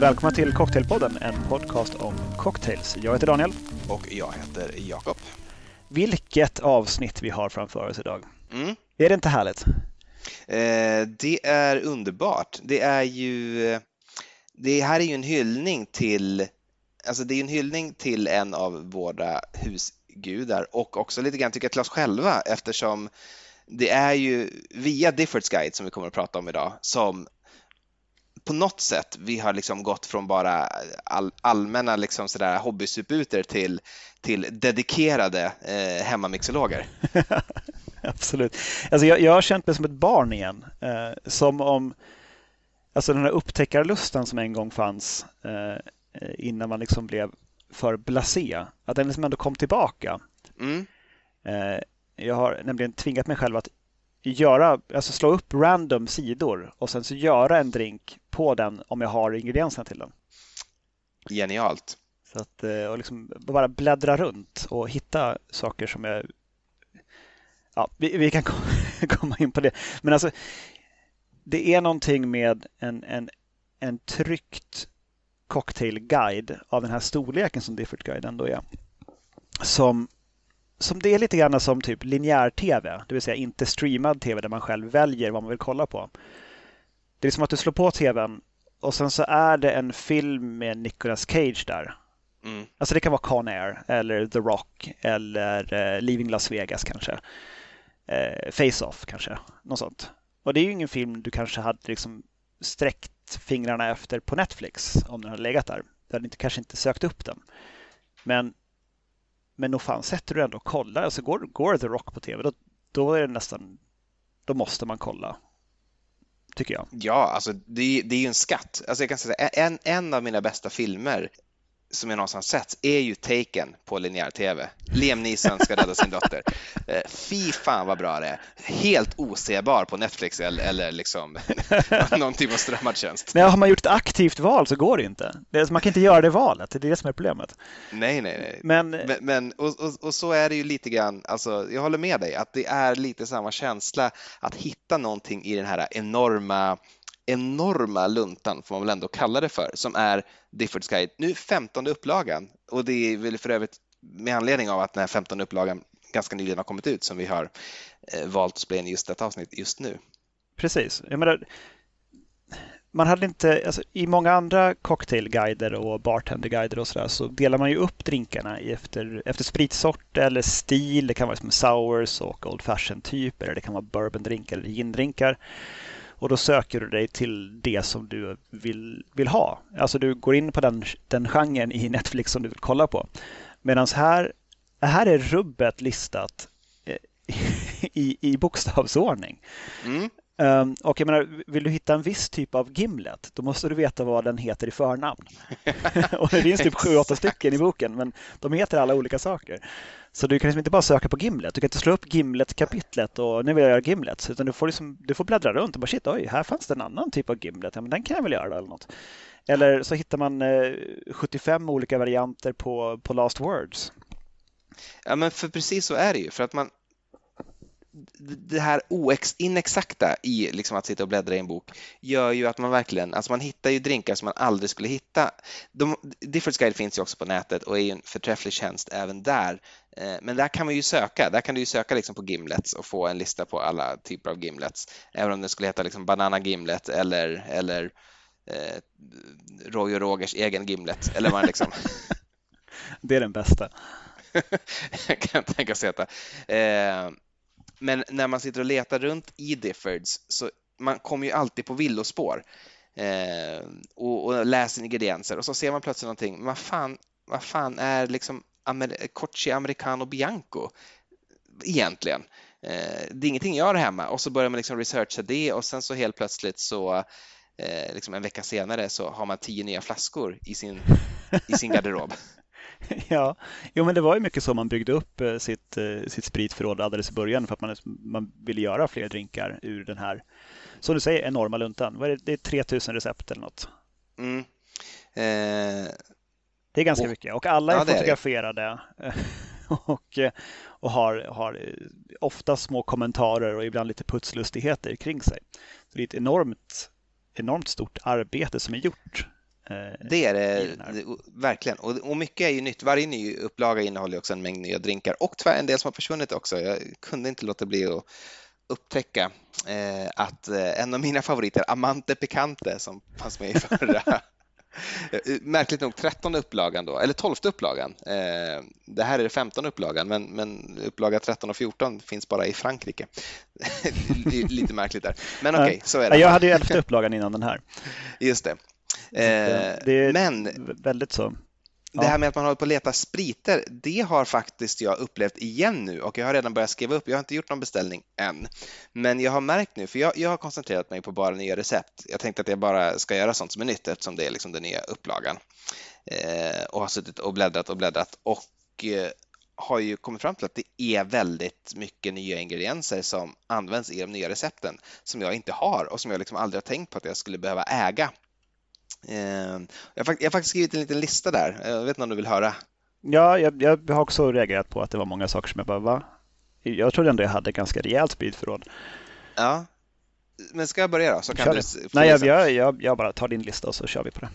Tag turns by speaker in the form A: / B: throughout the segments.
A: Välkomna till Cocktailpodden, en podcast om cocktails. Jag heter Daniel.
B: Och jag heter Jakob.
A: Vilket avsnitt vi har framför oss idag.
B: Mm.
A: Är det inte härligt?
B: Eh, det är underbart. Det är ju, det här är ju en hyllning till, alltså det är en hyllning till en av våra husgudar och också lite grann tycker jag till oss själva eftersom det är ju via Diffords Guide som vi kommer att prata om idag som på något sätt vi har liksom gått från bara all, allmänna liksom sådär hobbysuputer till, till dedikerade eh, hemmamixologer.
A: Absolut. Alltså jag, jag har känt mig som ett barn igen. Eh, som om alltså den här upptäckarlusten som en gång fanns eh, innan man liksom blev för blasé, att den liksom ändå kom tillbaka.
B: Mm.
A: Eh, jag har nämligen tvingat mig själv att göra, alltså slå upp random sidor och sen så göra en drink på den om jag har ingredienserna till den.
B: Genialt.
A: Så att, eh, och liksom bara bläddra runt och hitta saker som jag... Ja, vi, vi kan komma in på det. Men alltså, det är någonting med en, en, en tryckt cocktailguide av den här storleken som Difford Guide ändå är. Som som det är lite grann som typ linjär-tv, det vill säga inte streamad tv där man själv väljer vad man vill kolla på. Det är som att du slår på tvn och sen så är det en film med Nicolas Cage där.
B: Mm.
A: Alltså det kan vara Con Air eller The Rock eller uh, Leaving Las Vegas kanske. Uh, Face-Off kanske, något sånt. Och det är ju ingen film du kanske hade liksom sträckt fingrarna efter på Netflix om den hade legat där. Du hade inte, kanske inte sökt upp den. Men men nog fan sätter du ändå och kollar. Alltså går, går The Rock på tv, då, då är det nästan, då måste man kolla. Tycker jag.
B: Ja, alltså det, det är ju en skatt. Alltså jag kan säga en, en av mina bästa filmer som jag någonsin sett är ju Taken på linjär-tv. Liam Neeson ska rädda sin dotter. Eh, fy fan vad bra det är. Helt osebar på Netflix eller, eller liksom någon typ av strömmad tjänst.
A: Har man gjort ett aktivt val så går det inte. Man kan inte göra det valet, det är det som är problemet.
B: Nej, nej, nej.
A: Men,
B: men, men och, och, och, så är det ju lite grann, alltså jag håller med dig, att det är lite samma känsla att hitta någonting i den här enorma enorma luntan, får man väl ändå kalla det för, som är Diffords Guide. Nu 15 upplagan och det är väl för övrigt med anledning av att den här 15 upplagan ganska nyligen har kommit ut som vi har eh, valt att spela in just detta avsnitt just nu.
A: Precis. Jag menar, man hade inte, alltså, I många andra cocktailguider och bartenderguider och sådär så delar man ju upp drinkarna efter, efter spritsort eller stil. Det kan vara som sours och old fashion typer eller det kan vara bourbondrinkar eller gindrinkar. Och då söker du dig till det som du vill, vill ha. Alltså du går in på den, den genren i Netflix som du vill kolla på. Medan här, här är rubbet listat eh, i, i bokstavsordning. Mm. Um, och jag menar, vill du hitta en viss typ av gimlet, då måste du veta vad den heter i förnamn. och det finns typ sju, åtta stycken i boken, men de heter alla olika saker. Så du kan liksom inte bara söka på Gimlet. Du kan inte slå upp Gimlet-kapitlet och nu vill jag göra Gimlet. Utan du får, liksom, du får bläddra runt och bara shit, oj, här fanns det en annan typ av Gimlet. Ja, men den kan jag väl göra eller något. Eller så hittar man eh, 75 olika varianter på, på Last Words.
B: Ja, men för precis så är det ju. För att man, det här inexakta i liksom att sitta och bläddra i en bok gör ju att man verkligen, alltså man hittar ju drinkar som man aldrig skulle hitta. De, Difference Guide finns ju också på nätet och är ju en förträfflig tjänst även där. Eh, men där kan man ju söka, där kan du ju söka liksom på gimlets och få en lista på alla typer av gimlets. Även om det skulle heta liksom Banana Gimlet eller, eller eh, Roy och Rogers egen gimlet eller vad liksom.
A: det är den bästa.
B: kan jag tänka sig heta. Eh, men när man sitter och letar runt i Diffords så man kommer ju alltid på villospår eh, och, och läser ingredienser och så ser man plötsligt någonting. Vad fan, vad fan är liksom Amer Corci Americano Bianco egentligen? Eh, det är ingenting jag har hemma och så börjar man liksom researcha det och sen så helt plötsligt så eh, liksom en vecka senare så har man tio nya flaskor i sin, i sin garderob.
A: Ja, jo, men det var ju mycket så man byggde upp eh, sitt, eh, sitt spritförråd alldeles i början för att man, man ville göra fler drinkar ur den här, som du säger, enorma luntan. Vad är det, det är 3000 recept eller något. Mm. Eh, det är ganska och, mycket och alla är ja, fotograferade är och, och har, har ofta små kommentarer och ibland lite putslustigheter kring sig. Så det är ett enormt, enormt stort arbete som är gjort Eh,
B: Det är det, det- verkligen. Och, och mycket är ju nytt. Varje ny upplaga innehåller också en mängd nya drinkar och tyvärr en del som har försvunnit också. Jag kunde inte låta bli att upptäcka eh, att eh, en av mina favoriter, Amante Picante, som fanns med i förra Eh, Märkligt nog trettonde upplagan då, eller tolfte upplagan. Eh, det här är det femtonde upplagan, men, men upplaga 13 och 14 finns bara i Frankrike. Lite märkligt där. Men okej,
A: Ja.
B: så är det.
A: jag hade ju elfte upplagan innan den här.
B: Just det.
A: Att, eh, det är
B: men
A: väldigt så.
B: det här med att man håller på att leta spriter, det har faktiskt jag upplevt igen nu och jag har redan börjat skriva upp. Jag har inte gjort någon beställning än, men jag har märkt nu, för jag, jag har koncentrerat mig på bara nya recept. Jag tänkte att jag bara ska göra sånt som är nytt eftersom det är liksom den nya upplagan eh, och har suttit och bläddrat och bläddrat och eh, har ju kommit fram till att det är väldigt mycket nya ingredienser som används i de nya recepten som jag inte har och som jag liksom aldrig har tänkt på att jag skulle behöva äga. Eh, Jag har, fakt- jag har faktiskt skrivit en liten lista där. Jag vet inte om du vill höra?
A: Ja, jag, jag har också reagerat på att det var många saker som jag bara, va? Jag trodde ändå jag hade ganska rejält spritförråd.
B: Ja. Men ska jag börja då? Så kan
A: Kör
B: du
A: Nej, jag, jag, jag, jag bara tar din lista och så kör vi på det.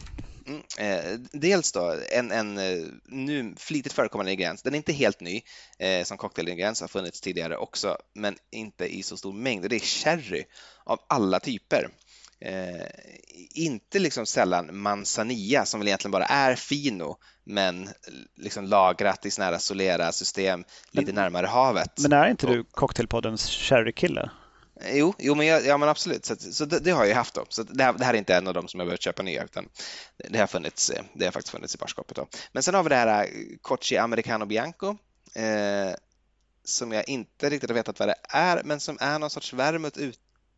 B: Mm. Eh, dels då, en, en eh, nu flitigt förekommande ingrediens. Den är inte helt ny, eh, som cocktailingrediens har funnits tidigare också, men inte i så stor mängd. Det är sherry av alla typer. Eh, inte liksom sällan manzanilla som väl egentligen bara är fino, men liksom lagrat i sådana här Solera-system lite
A: Men-
B: närmare havet.
A: Men är inte du Cocktailpoddens sherrykille?
B: Jo, jo men, jag, ja, men absolut. Så, så det, det har jag haft. Då. Så det, här, det här är inte en av dem som jag behövt köpa nya, utan det har, funnits, eh, det har faktiskt funnits i barskapet. Då. Men sen har vi det här eh, Cocci Americano Bianco, eh, som jag inte riktigt har vetat vad det är, men som är någon sorts vermouth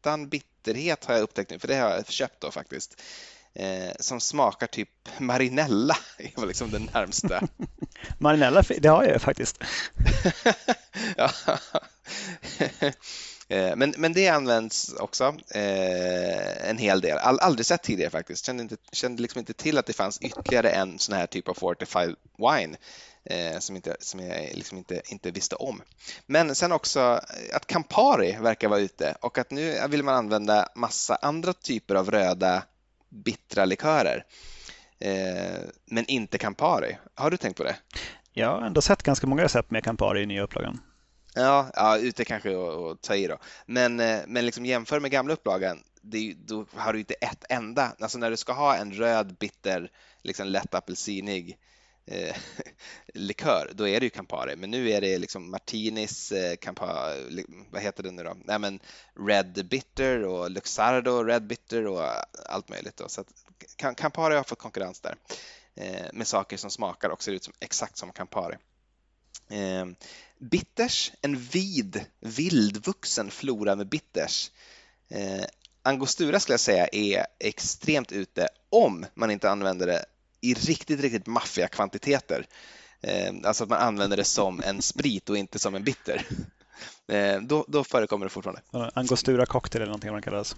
B: utan bitterhet har jag upptäckt nu, för det har jag köpt då faktiskt. Eh, som smakar typ marinella, det var liksom det närmsta.
A: Marinella, det har jag ju faktiskt.
B: ja. Eh, Men, men det används också eh, en hel del. All, aldrig sett tidigare faktiskt. Kände, inte, kände liksom inte till att det fanns ytterligare en sån här typ av fortified wine eh, som, inte, som jag liksom inte, inte visste om. Men sen också att Campari verkar vara ute och att nu vill man använda massa andra typer av röda bittra likörer. Eh, men inte Campari. Har du tänkt på det?
A: Jag har ändå sett ganska många recept med Campari i nya upplagan.
B: Ja, ja ute kanske att ta i då. Men, eh, men liksom jämför med gamla upplagan, det då har du inte ett enda. Alltså när du ska ha en röd, bitter, liksom lätt apelsinig eh, likör, då är det ju Campari. Men nu är det liksom Martinis, eh, Campari, vad heter det nu då? Nej, men Red Bitter och Luxardo Red Bitter och allt möjligt. Då. Så att Campari har fått konkurrens där eh, med saker som smakar och ser ut som exakt som Campari. Eh, bitters, en vid, vildvuxen flora med bitters. Eh, Angostura skulle jag säga är extremt ute om man inte använder det i riktigt, riktigt maffiga kvantiteter. Eh, alltså att man använder det som en sprit och inte som en bitter. Eh, då, då förekommer det fortfarande.
A: Angostura cocktail eller någonting vad den kallas.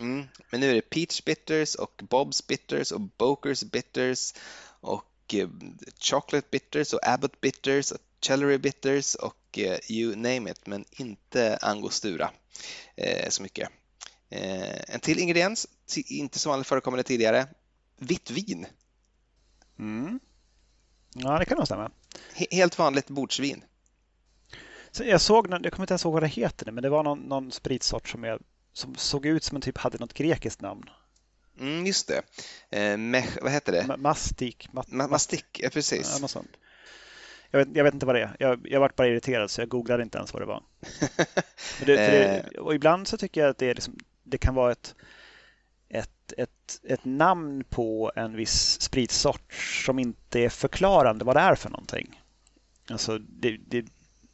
B: Mm. Men nu är det Peach Bitters och Bob's Bitters och Bokers Bitters och eh, Chocolate Bitters och Abbott Bitters och Celery Bitters och eh, you name it, men inte Angostura eh, så mycket. Eh, en till ingrediens, inte så vanligt förekommande tidigare, vitt vin.
A: Mm. Ja, det kan nog stämma.
B: He- helt vanligt bordsvin.
A: Så jag såg, jag kommer inte ens ihåg vad det heter nu, men det var någon, någon spritsort som, jag, som såg ut som en typ hade något grekiskt namn.
B: Mm, just det. Eh, mech, vad heter det?
A: Ma- Mastik. Ma-
B: Ma- mastik, ja, precis.
A: Ja, något sånt. Jag vet, jag vet inte vad det är. Jag, jag vart bara irriterad så jag googlade inte ens vad det var. Det, för
B: Eh.
A: det, och ibland så tycker jag att det, liksom, det kan vara ett, ett, ett, ett namn på en viss spritsort som inte är förklarande vad det är för någonting. Alltså det, det,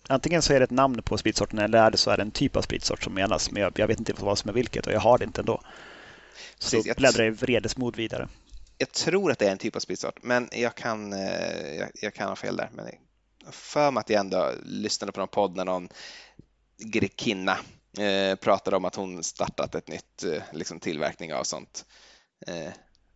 A: antingen så är det ett namn på spritsorten eller är det så är det en typ av spritsort som menas. Men jag, jag vet inte vad som är vilket och jag har det inte ändå. Så
B: Precis,
A: bläddrar jag i vredesmod vidare.
B: jag tror att det är en typ av spritsort, men jag kan, eh, jag, jag kan ha fel där. Men för mig att jag ändå lyssnade på någon podd när någon grekinna eh, pratade om att hon startat ett nytt eh, liksom, tillverkning av sånt. Eh,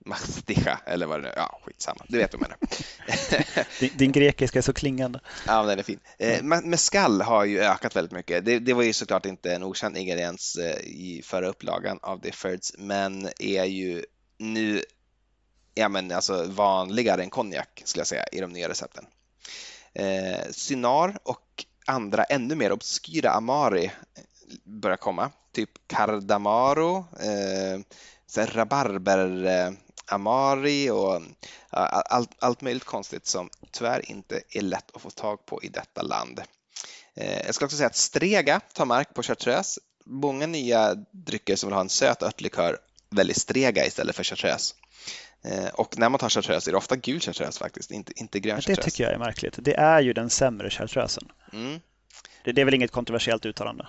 B: Mastica eller vad det nu är. Ja, skitsamma. Du vet vad jag menar.
A: Din, din grekiska är så klingande.
B: Ja, men den är fin. Eh, men mescal har ju ökat väldigt mycket. Det, det var ju såklart inte en okänd ingrediens eh, i förra upplagan av The Firds, men är ju nu ja, men alltså vanligare än konjak skulle jag säga i de nya recepten. Eh, Cynar och andra ännu mer obskyra amari börjar komma, typ cardamaro, eh, rabarber eh, amari och allt, allt möjligt konstigt som tyvärr inte är lätt att få tag på i detta land. Eh, jag skulle också säga att Strega tar mark på chartreuse. Många nya drycker som vill ha en söt örtlikör väljer Strega istället för chartreuse. Eh, och när man tar chartreuse är det ofta gul chartreuse faktiskt, inte, inte grön chartreuse.
A: Det tycker jag är märkligt. Det är ju den sämre chartreusen. Mm. Det, det, är väl inget kontroversiellt uttalande?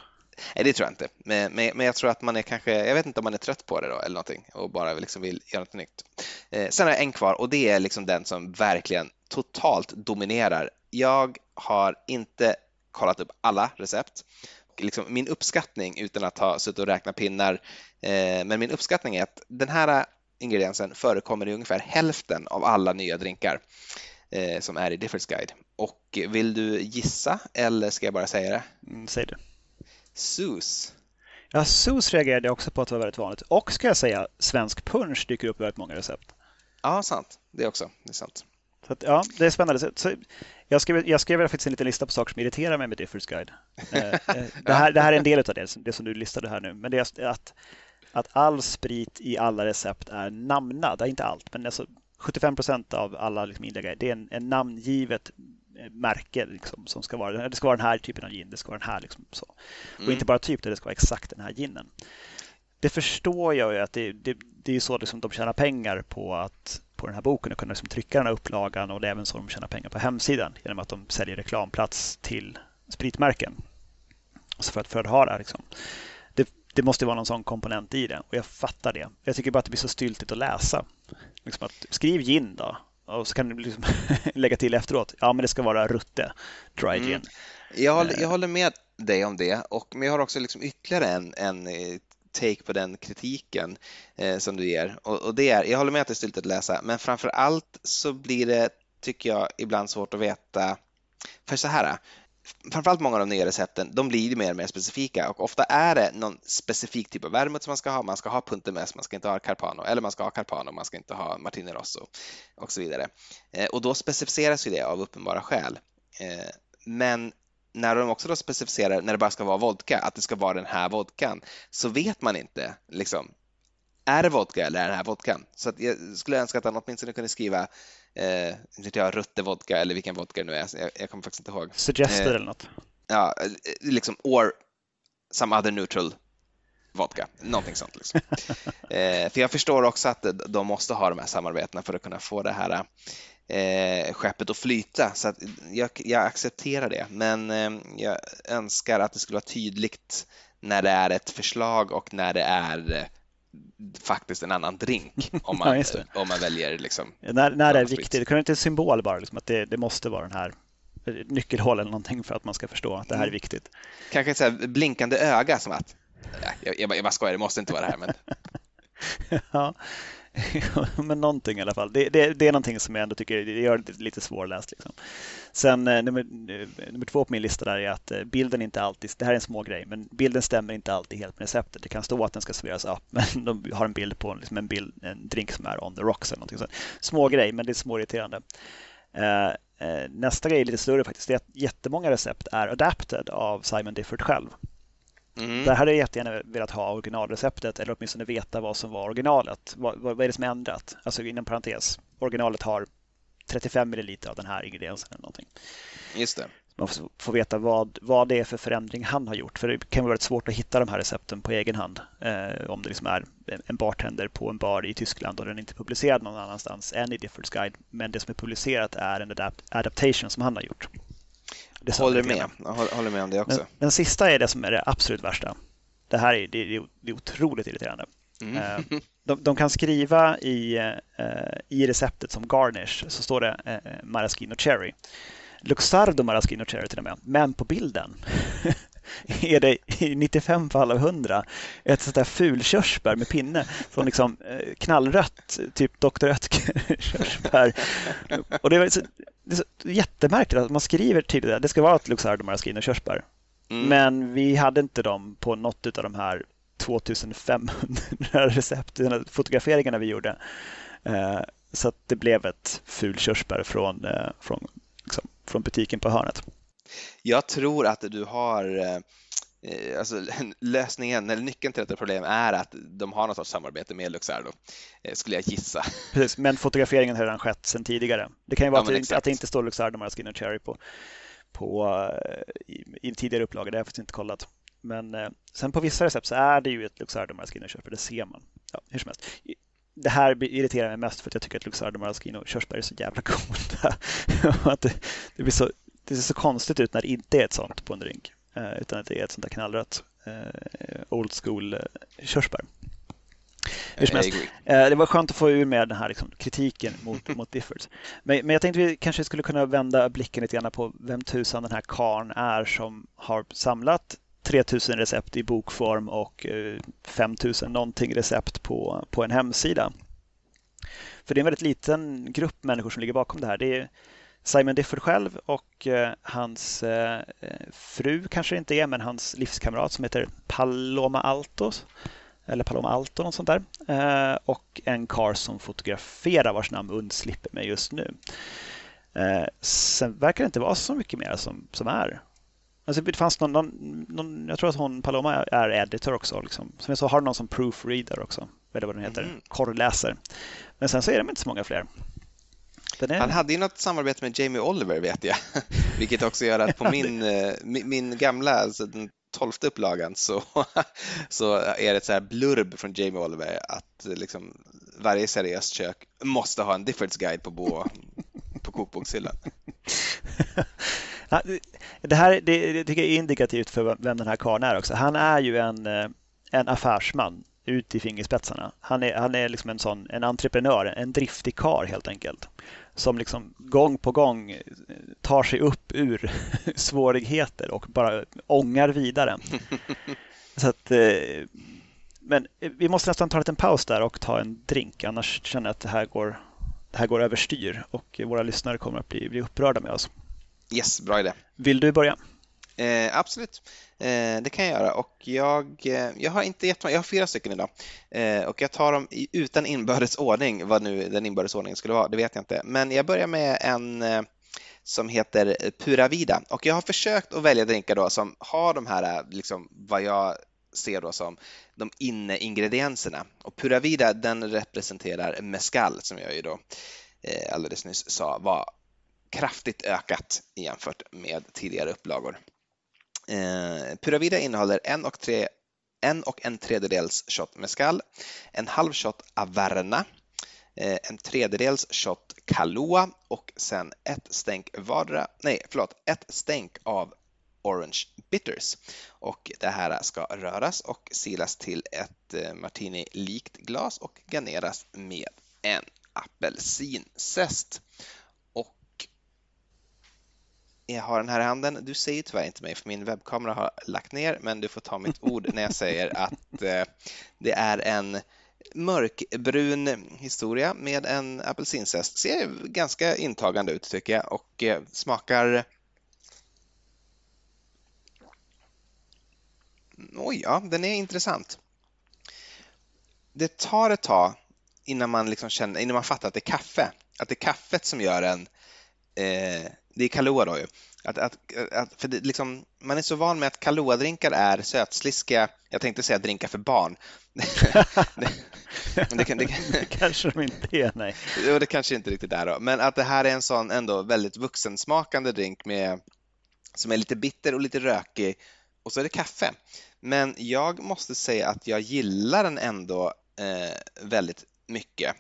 B: Nej, det tror jag inte. Men, men, men, jag tror att man är kanske, jag vet inte om man är trött på det då eller någonting och bara liksom vill göra något nytt. Eh, sen har jag en kvar och det är liksom den som verkligen totalt dominerar. Jag har inte kollat upp alla recept. Liksom min uppskattning, utan att ha suttit och räknat pinnar, eh, men min uppskattning är att den här ingrediensen förekommer i ungefär hälften av alla nya drinkar eh, som är i Difference Guide. Och vill du gissa eller ska jag bara säga det?
A: Mm, säg det.
B: SUS.
A: Ja, SUS reagerade jag också på att det var väldigt vanligt. Och ska jag säga, svensk punch dyker upp i väldigt många recept.
B: Ja, sant. Det också. Det är sant.
A: Så att, ja, det är spännande. Så jag, skrev, jag skrev faktiskt en liten lista på saker som irriterar mig med Differs Guide. Eh, eh, det, här, det här är en del av det, det som du listade här nu. Men det är att, att all sprit i alla recept är namnad. Inte allt, men alltså 75 procent av alla liksom inlägg det är en, en namngivet märke liksom, som ska vara, det ska vara den här typen av gin, det ska vara den här. Liksom, så. Och mm. inte bara typ, det ska vara exakt den här ginen. Det förstår jag ju att det, det, det är så liksom de tjänar pengar på att på den här boken och kunna liksom trycka den här upplagan och det är även så de tjänar pengar på hemsidan genom att de säljer reklamplats till spritmärken. Så för att, för att ha det här liksom. det, det måste vara någon sån komponent i det och jag fattar det. Jag tycker bara att det blir så styltigt att läsa. Liksom att, skriv gin då och så kan du liksom lägga till efteråt. Ja, men det ska vara rutte, dry gin. Mm.
B: Jag, håller, jag håller med dig om det, och, men jag har också liksom ytterligare en, en eh, take på den kritiken eh, som du ger. Och, och, det är, jag håller med att det är styltigt att läsa, men framför allt så blir det, tycker jag, ibland svårt att veta. För så här, framförallt många av de nya recepten, de blir ju mer och mer specifika och ofta är det någon specifik typ av vermouth som man ska ha. Man ska ha Puntemes, man ska inte ha Carpano, eller man ska ha Carpano, man ska inte ha Martini Rosso och så vidare. Eh, och då specificeras ju det av uppenbara skäl. Eh, men när de också då specificerar när det bara ska vara vodka, att det ska vara den här vodkan, så vet man inte liksom, är det vodka eller är det den här vodkan? Så jag skulle önska att han åtminstone kunde skriva eh, inte jag, rutte vodka eller vilken vodka det nu är, jag, jag kommer faktiskt inte ihåg.
A: Suggested eh, eller något?
B: Ja, eh, liksom or some other neutral vodka, någonting sånt. Liksom. eh, för jag förstår också att de måste ha de här samarbetena för att kunna få det här eh, skeppet att flyta. Så att jag, jag accepterar det, men eh, jag önskar att det skulle vara tydligt när det är ett förslag och när det är eh, faktiskt en annan drink om man, ja, om man väljer liksom.
A: När, när det är viktigt, det kan inte en symbol bara, liksom, att det, det måste vara den här nyckelhål eller någonting för att man ska förstå att det här är mm. viktigt.
B: Kanske ett så blinkande öga som att, jag, jag, jag bara skojar, det måste inte vara det här. Men...
A: ja, men någonting i alla fall. Det, det, det, är någonting som jag ändå tycker det gör det lite svårläst. Liksom. Sen eh, nummer, eh, nummer två på min lista där är att eh, bilden inte alltid, det här är en små grej, men bilden stämmer inte alltid helt med receptet. Det kan stå att den ska serveras upp, men de har en bild på liksom en, bild, en drink som är on the rocks eller någonting sånt. Små grej, men det är småirriterande. Nästa grej är lite större faktiskt. Det är att jättemånga recept är adapted av Simon Difford själv. Mm. Där hade jag jättegärna velat ha originalreceptet eller åtminstone veta vad som var originalet. Vad, vad, vad är det som är ändrat? Alltså inom parentes, originalet har 35 milliliter av den här ingrediensen eller någonting.
B: Just det.
A: Man får veta vad, vad det är för förändring han har gjort. För det kan vara väldigt svårt att hitta de här recepten på egen hand. Eh, om det liksom är en bartender på en bar i Tyskland och den är inte publicerad någon annanstans än i Diffords Guide. Men det som är publicerat är en adapt adaptation som han har gjort.
B: Det håller med. Jag håller med om det också.
A: Men, den sista är det som är det absolut värsta. Det här är, det, det är otroligt irriterande. Mm. Eh, de, de, kan skriva i, eh, i receptet som garnish så står det eh, maraschino cherry. Luxardo maraschino cherry till och med. Men på bilden är det i 95 fall av 100 ett sånt där fulkörsbär med pinne som liksom knallrött, typ Dr. Oetker-körsbär. Och det är, så, det är så jättemärkligt att man skriver tydligt att det ska vara ett Luxardo maraschino körsbär. Mm. Men vi hade inte dem på något av de här 2500 recept, fotograferingarna vi gjorde. Eh, Så att det blev ett fulkörsbär från, eh, från, liksom, från butiken på hörnet.
B: Jag tror att du har eh, Alltså, lösningen, eller nyckeln till detta problem är att de har något sorts samarbete med Luxardo, skulle jag gissa.
A: Precis, men fotograferingen har redan skett sedan tidigare. Det kan ju vara ja, att, det, att det inte står Luxardo Maraskin och Cherry på, på, i, i tidigare upplaga, det har jag faktiskt inte kollat. Men eh, sen på vissa recept så är det ju ett Luxardo Maraschino körsbär, det ser man. Ja, hur som helst. Det här irriterar mig mest för att jag tycker att Luxardo Maraschino körsbär är så jävla goda. att det, det, blir så, det ser så konstigt ut när det inte är ett sånt på en drink. Eh, utan att det är ett sånt där knallrött eh, old school eh, körsbär. Hur som helst, eh, det var skönt att få ur med den här liksom, kritiken mot, mot Diffords. Men, men jag tänkte vi kanske skulle kunna vända blicken lite grann på vem tusan den här karn är som har samlat 3000 recept i bokform och eh, 5000 någonting recept på, på en hemsida. För det är en väldigt liten grupp människor som ligger bakom det här. Det är Simon Difford själv och eh, hans eh, fru kanske inte är, men hans livskamrat som heter Paloma Alto eller Paloma Alto, något sånt där. Och en kar som fotograferar vars namn undslipper mig just nu. Sen verkar det inte vara så mycket mer som, som är Alltså det fanns någon, någon, någon, jag tror att hon, Paloma är editor också. Liksom. Som jag sa har någon som proofreader också. Eller vad den heter, mm. korrläser. Men sen så är de inte så många fler.
B: Är... Han hade ju något samarbete med Jamie Oliver vet jag, vilket också gör att på min, eh, min, gamla, alltså den tolfte upplagan så, så är det ett så här blurb från Jamie Oliver att liksom varje seriöst kök måste ha en Diffords guide på, på kokbokshyllan.
A: Det här det, det tycker jag är indikativt för vem den här karln är också. Han är ju en, eh, en affärsman ut i fingerspetsarna. Han är, han är liksom en sån en entreprenör, en driftig kar helt enkelt. Som liksom gång på gång eh, tar sig upp ur svårigheter och bara ångar vidare. Så att, eh, men vi måste nästan ta en liten paus där och ta en drink. Annars känner jag att det här går, det här går överstyr och våra lyssnare kommer att bli, bli upprörda med oss.
B: Yes, bra idé.
A: Vill du börja?
B: Eh, absolut, eh, det kan jag göra och jag, eh, jag har inte jättemånga, jag har fyra stycken idag eh, och jag tar dem i, utan inbördes ordning, vad nu den inbördes ordningen skulle vara, det vet jag inte. Men jag börjar med en eh, som heter Pura Vida och jag har försökt att välja drinkar då som har de här, liksom, vad jag ser då som de inne-ingredienserna. Och Pura Vida den representerar mescal som jag ju då eh, alldeles nyss sa var kraftigt ökat jämfört med tidigare upplagor. Eh, Puravida innehåller en och, tre, en och en tredjedels shot mescal, en halv shot averna, eh, en tredjedels shot Kahlua och sen ett stänk vardera, nej förlåt, ett stänk av Orange Bitters. Och det här ska röras och silas till ett eh, martini-likt glas och garneras med en apelsinzest jag har den här i handen. Du ju tyvärr inte mig för min webbkamera har lagt ner, men du får ta mitt ord när jag säger att eh, det är en mörkbrun historia med en apelsinzest. Ser ganska intagande ut tycker jag och eh, smakar Oj, ja, den är intressant. Det tar ett tag innan man, liksom känner, innan man fattar att det är kaffe. Att det är kaffet som gör en eh, det är Kahlua då ju. Att, att, att, för det, liksom, man är så van med att Kahlua-drinkar är sötsliskiga, jag tänkte säga drinkar för barn.
A: det, det, kan, det, det kanske de inte är, nej.
B: Jo, det kanske inte riktigt är då. Men att det här är en sån ändå väldigt vuxensmakande drink med, som är lite bitter och lite rökig och så är det kaffe. Men jag måste säga att jag gillar den ändå eh, väldigt mycket.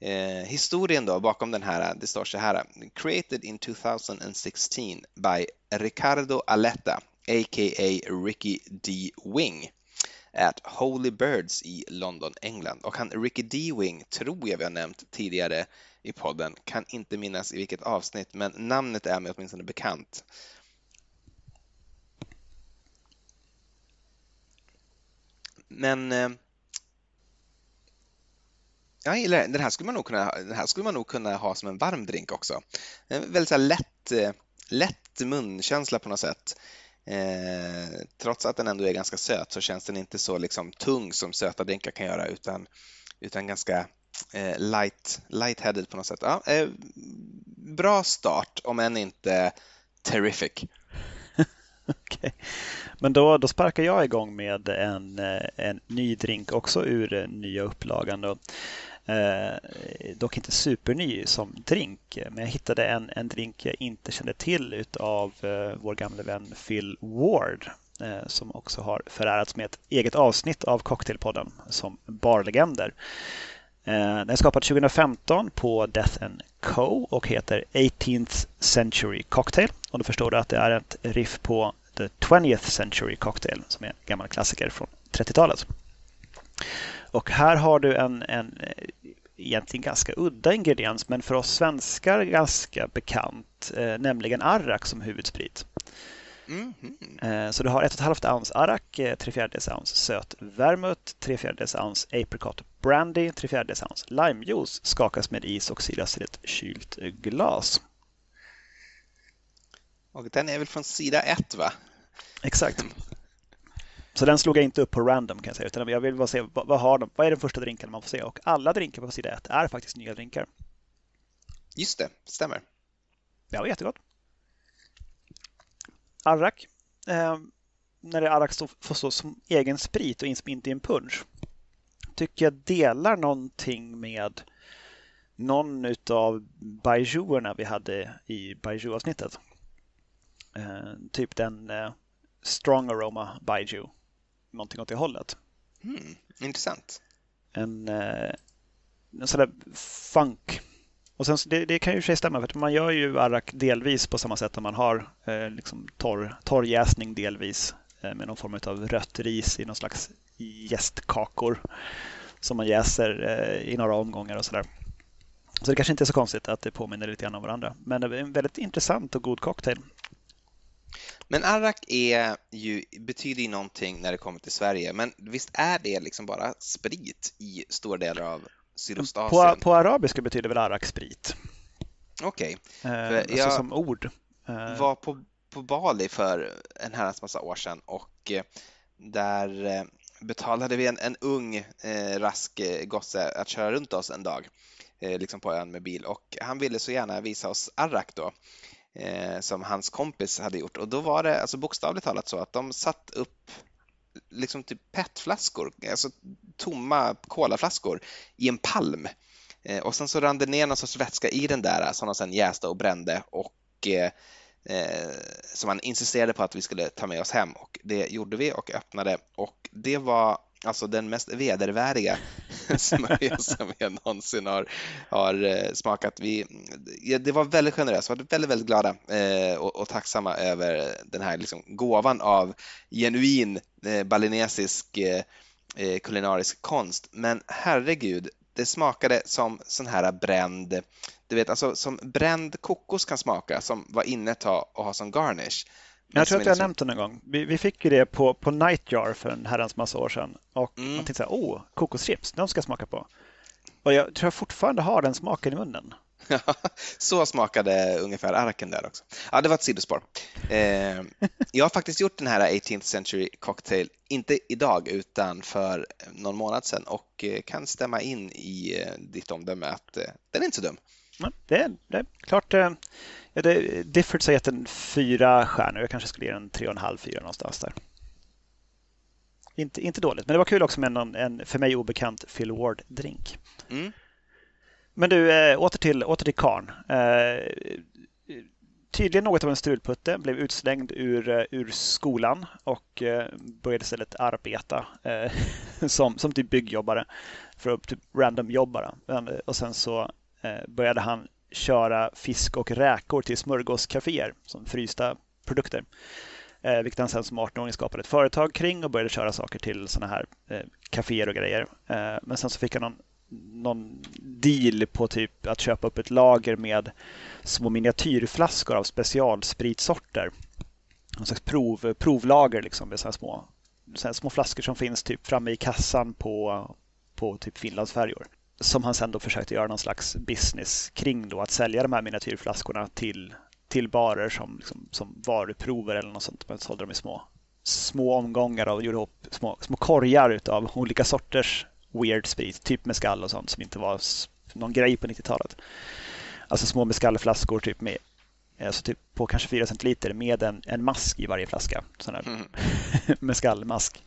B: Eh, historien då bakom den här, det står så här. Created in 2016 by Ricardo Aletta, a.k.a. Ricky D. Wing at Holy Birds i London, England. Och han Ricky D. Wing tror jag vi har nämnt tidigare i podden, kan inte minnas i vilket avsnitt, men namnet är mig åtminstone bekant. Men eh, jag gillar den. Den här skulle man nog kunna, den här skulle man nog kunna ha som en varm drink också. En väldigt så lätt, eh, lätt munkänsla på något sätt. Eh, trots att den ändå är ganska söt så känns den inte så liksom tung som söta drinkar kan göra utan, utan ganska eh, light, light-headed på något sätt. Ja, eh, bra start, om än inte terrific.
A: okay. Men då, då sparkar jag igång med en, eh, en ny drink också ur eh, nya upplagan. Då. Eh, dock inte superny som drink, men jag hittade en, en drink jag inte kände till av eh, vår gamle vän Phil Ward eh, som också har förärats med ett eget avsnitt av Cocktailpodden som barlegender. Eh, den är skapad 2015 på Death Co och heter 18th Century Cocktail. Och då förstår du att det är ett riff på The 20th Century Cocktail som är en gammal klassiker från 30-talet. Och här har du en, en egentligen ganska udda ingrediens men för oss svenskar ganska bekant, eh, nämligen arrak som huvudsprit. Mm -hmm. Så du har 1,5 ounce arrak, 3 fjärdedels ounce söt vermouth, 3 fjärdedels ounce apricot brandy, 3 fjärdedels ounce limejuice skakas med is och silas till ett kylt glas.
B: Och den är väl från sida 1 va?
A: Exakt. Så den slog jag inte upp på random kan jag säga, utan jag vill bara se vad, vad, har de, vad är den första drinken man får se och alla drinkar på sida 1 är faktiskt nya drinkar.
B: Just det, stämmer.
A: Ja, jättegott. Arrak. Eh, när det är arrak får stå som egen sprit och inte i en punch. Tycker jag delar någonting med någon av baijuerna vi hade i baiju-avsnittet. Eh, typ den eh, Strong Aroma Baiju. Någonting åt det hållet.
B: Mm, intressant.
A: En, eh, en sån där funk. Och sen, det, det kan ju sig stämma, för man gör ju arrak delvis på samma sätt som man har eh, liksom torr, torrjäsning delvis eh, med någon form av rött ris i någon slags jästkakor som man jäser eh, i några omgångar och sådär. Så det kanske inte är så konstigt att det påminner lite grann om varandra. Men det är en väldigt intressant och god cocktail.
B: Men arrak är ju, betyder ju någonting när det kommer till Sverige, men visst är det liksom bara sprit i stora delar av Sydostasien?
A: På, på arabiska betyder väl arrak sprit?
B: Okej.
A: Okay. Eh, alltså som ord.
B: Eh. var på, på Bali för en herrans massa år sedan och eh, där eh, betalade vi en, en ung eh, rask eh, gosse att köra runt oss en dag eh, liksom på ön med bil och han ville så gärna visa oss arrak då eh, som hans kompis hade gjort. Och då var det alltså bokstavligt talat så att de satt upp liksom typ petflaskor, alltså tomma kolaflaskor i en palm. Eh, och sen så rann det ner någon sorts vätska i den där som de sen jäste och brände och eh, eh, som han insisterade på att vi skulle ta med oss hem. Och det gjorde vi och öppnade. Och det var alltså den mest vedervärdiga smörja som jag någonsin har, har eh, smakat. Vi, det var väldigt generöst, vi var väldigt, väldigt glada eh, och, och, tacksamma över den här liksom, gåvan av genuin eh, balinesisk kulinarisk konst. Men herregud, det smakade som sån här bränd, du vet alltså som bränd kokos kan smaka som var inne ett tag och ha som garnish.
A: Jag tror att jag har nämnt den en gång. Vi, vi fick ju det på, på Nightjar för en herrans massa år sedan. Och mm. man tänkte så här, åh, kokoschips, de ska jag smaka på. Och jag tror jag fortfarande har den smaken i munnen.
B: så smakade ungefär arken där också. Ja, det var ett sidospår. Eh, jag har faktiskt gjort den här 18th Century Cocktail, inte idag utan för någon månad sedan och eh, kan stämma in i eh, ditt omdöme att eh, den är inte så dum.
A: Ja, det, det är klart. Eh, det, Difford har gett den fyra stjärnor. Jag kanske skulle ge den tre och en halv, fyra någonstans där. Inte, inte dåligt, men det var kul också med någon, en för mig obekant Phil Ward-drink. Mm. Men du, äh, åter till, åter till Karn. Äh, tydligen något av en strulputte, blev utslängd ur, äh, ur skolan och började istället arbeta som, som typ byggjobbare för att typ random jobba. Och sen så Eh, började han köra fisk och räkor till smörgåscaféer som frysta produkter. Eh, vilket han sen som 18-åring skapade ett företag kring och började köra saker till sådana här eh, kaféer och grejer. Eh, men sen så fick han någon, någon deal på typ att köpa upp ett lager med små miniatyrflaskor av specialspritsorter. Någon slags prov, provlager liksom med sådana små, sådana små flaskor som finns typ framme i kassan på, på typ Finlandsfärjor som han sen då försökte göra någon slags business kring då att sälja de här miniatyrflaskorna till, till barer som, liksom, som varuprover eller något sånt. Men sålde dem i små, små omgångar och gjorde ihop små, små korgar av olika sorters weird sprit, typ med skall och sånt som inte var någon grej på 90-talet. Alltså små mescalflaskor typ med alltså typ på kanske 4 centiliter med en, en mask i varje flaska. Sån här mm. mescalmask.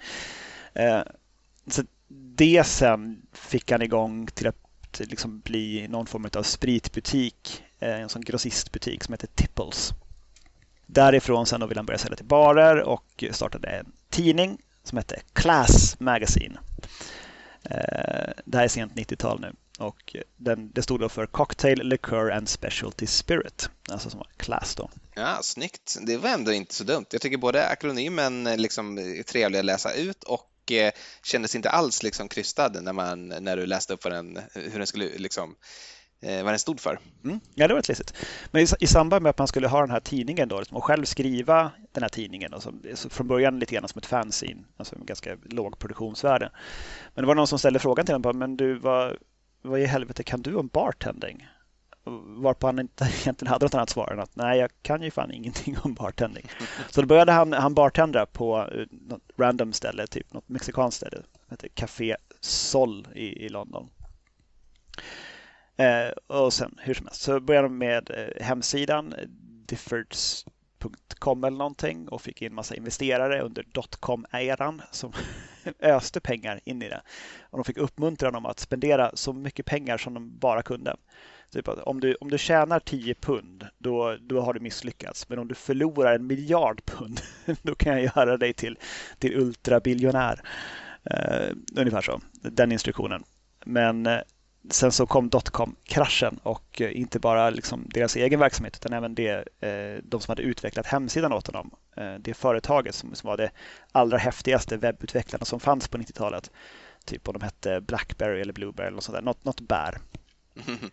A: Eh, så det sen fick han igång till att liksom bli någon form av spritbutik, eh, en sån grossistbutik som heter Tipples. Därifrån sen då ville han börja sälja till barer och startade en tidning som hette Class Magazine. Eh, det här är sent 90-tal nu och den, det stod då för Cocktail, Liqueur and Specialty Spirit, alltså som var Class då.
B: Ja, snyggt. Det var ändå inte så dumt. Jag tycker både akronymen eh, liksom är trevlig att läsa ut och eh, kändes inte alls liksom krystad när, man, när du läste upp vad den, hur den skulle liksom eh, vad den stod för.
A: Mm. Ja, det var rätt Men i, i, samband med att man skulle ha den här tidningen då, liksom, och själv skriva den här tidningen, alltså, från början lite grann som ett fanzine, alltså med ganska låg produktionsvärde. Men det var någon som ställde frågan till honom, men du, vad, vad i helvete kan du om bartending? Varpå han inte egentligen hade något annat svar än att nej, jag kan ju fan ingenting om bartending. Så då började han, han bartendra på eh, något random ställe, typ något mexikanskt ställe, heter Café Sol i, i London. Eh, och sen hur som helst så började de med eh, hemsidan differts.com eller någonting och fick in massa investerare under dotcom-eran som öste pengar in i det. Och de fick uppmuntran om att spendera så mycket pengar som de bara kunde. Typ om, du, om du tjänar 10 pund, då, då har du misslyckats. Men om du förlorar en miljard pund, då kan jag göra dig till, till ultrabiljonär. Uh, ungefär så, den instruktionen. Men uh, sen så kom dotcom-kraschen och uh, inte bara liksom deras egen verksamhet utan även det, de som hade utvecklat hemsidan åt honom. Det företaget som, som var det allra häftigaste webbutvecklarna som fanns på 90-talet. Typ om de hette Blackberry eller Blueberry eller något sånt där, något, något bär.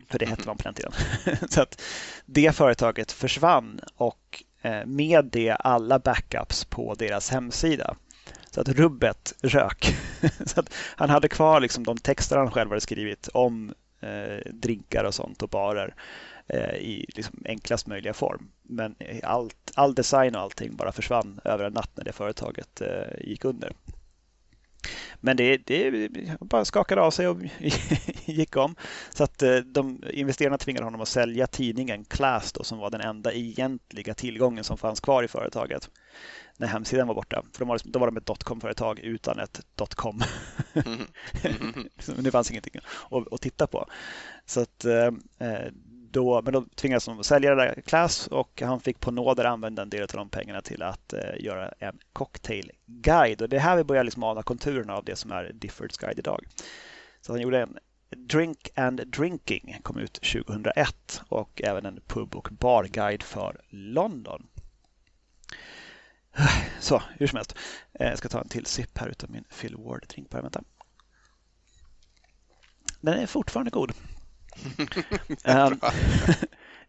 A: För det hette man på den tiden. så att det företaget försvann och eh, med det alla backups på deras hemsida. Så att rubbet rök. så att han hade kvar liksom de texter han själv hade skrivit om eh, drinkar och sånt och barer eh, i liksom enklast möjliga form. Men allt, all design och allting bara försvann över en natt när det företaget eh, gick under. Men det, det bara skakade av sig och gick om. Så att eh, de investerarna tvingade honom att sälja tidningen Class då, som var den enda egentliga tillgången som fanns kvar i företaget när hemsidan var borta. För då var, då var de ett dotcom-företag utan ett dotcom. Mm. det fanns ingenting att, att, titta på. Så att eh, eh då, men då tvingades de sälja det där Class och han fick på nåder använda en del av de pengarna till att eh, göra en cocktailguide. Och det är här vi börjar liksom ana konturerna av det som är Diffords guide idag. Så han gjorde en Drink and Drinking, kom ut 2001 och även en pub och barguide för London. Så, hur som helst. Eh, jag ska ta en till sipp här utav min Phil Ward-drink. Vänta. Den är fortfarande god um,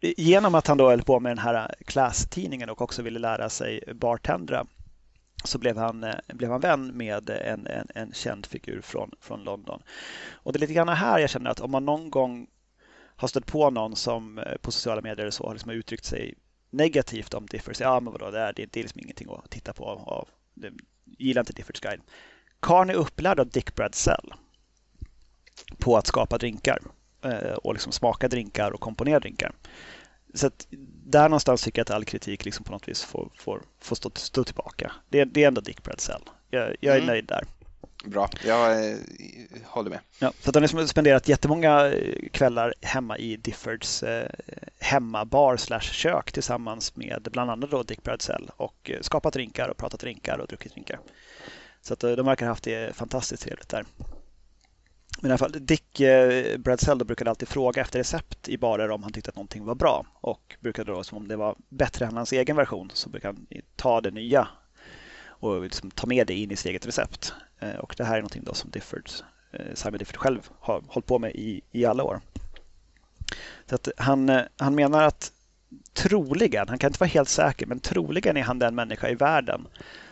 A: genom att han då höll på med den här klasstidningen och också ville lära sig bartendra så blev han, eh, blev han vän med en, en, en känd figur från, från London. Och det är lite grann här jag känner att om man någon gång har stött på någon som eh, på sociala medier så har liksom uttryckt sig negativt om Differs. Ja, men vadå, det är, det är liksom ingenting att titta på. Av, det, gillar inte Differs guide. Karn är upplärd av Dick Bradsell på att skapa drinkar. Eh, och liksom smaka drinkar och komponera drinkar. Så där någonstans tycker jag att all kritik liksom på något vis får, får, får stå, stå tillbaka. Det, det är ändå Dick Bradsell. Jag, jag är mm. nöjd där.
B: Bra, jag eh, håller med.
A: Ja, så att de har spenderat jättemånga eh, kvällar hemma i Diffords eh, hemmabar slash kök tillsammans med bland annat då Dick Bradsell och eh, skapat drinkar och pratat drinkar och druckit drinkar. Så att de verkar ha haft det fantastiskt trevligt där. Men i alla fall, Dick eh, Bradsell brukade alltid fråga efter recept i barer om han tyckte att någonting var bra. Och brukade då, som om det var bättre än hans egen version, så brukade han ta det nya och liksom ta med det in i sitt eget recept. Eh, och det här är någonting då som Difford, eh, Simon Difford själv har hållit på med i, i alla år. Så att han, eh, han menar att troligen, han kan inte vara helt säker, men troligen är han den människa i världen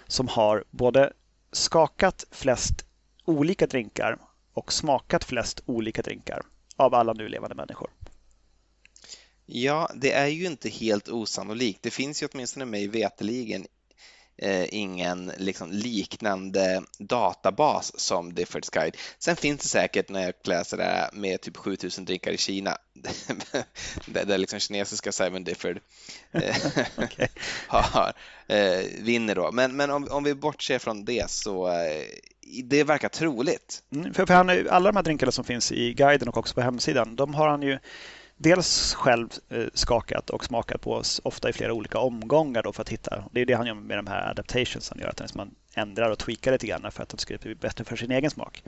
A: som har både skakat flest olika drinkar och smakat flest olika drinkar av alla nu levande människor.
B: Ja, det är ju inte helt osannolikt. Det finns ju åtminstone mig veteligen eh, ingen liksom, liknande databas som Diffords Guide. Sen finns det säkert när jag läser det här med typ 7000 drinkar i Kina, där, där liksom kinesiska Simon Difford eh, har, eh, vinner då. Men, men om, om vi bortser från det så eh, det verkar troligt.
A: Mm, för, för han, alla de här drinkarna som finns i guiden och också på hemsidan, de har han ju dels själv eh, skakat och smakat på oss, ofta i flera olika omgångar då för att hitta. Det är det han gör med de här adaptations. Han gör att man ändrar och tweakar lite grann för att det ska bli bättre för sin egen smak.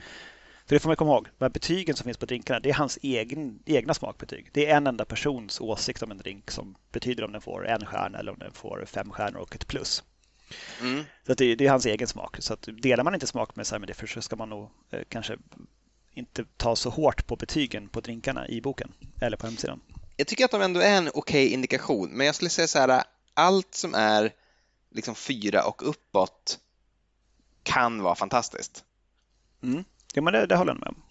A: För det får man komma ihåg, de här betygen som finns på drinkarna, det är hans egen, egna smakbetyg. Det är en enda persons åsikt om en drink som betyder om den får en stjärna eller om den får fem stjärnor och ett plus. Mm. Så det, det, är hans egen smak. Så att delar man inte smak med Simon Differ så ska man nog eh, kanske inte ta så hårt på betygen på drinkarna i boken eller på hemsidan.
B: Jag tycker att de ändå är en okej okay indikation, men jag skulle säga så här, allt som är liksom fyra och uppåt kan vara fantastiskt.
A: Mm. Ja, men det, det håller jag med om.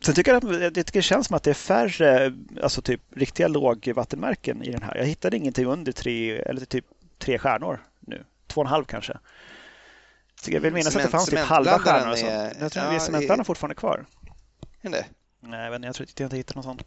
A: Sen tycker jag att jag tycker det känns som att det är färre alltså typ, riktiga lågvattenmärken i den här. Jag hittade ingenting under tre, eller typ tre stjärnor nu. Två och en halv kanske. Så jag vill minnas Cement, att det fanns typ halva stjärnor. Och sånt. Jag tror ja, att cementblandaren fortfarande kvar.
B: Är det?
A: Nej, jag, inte, jag tror inte jag hittade något sånt.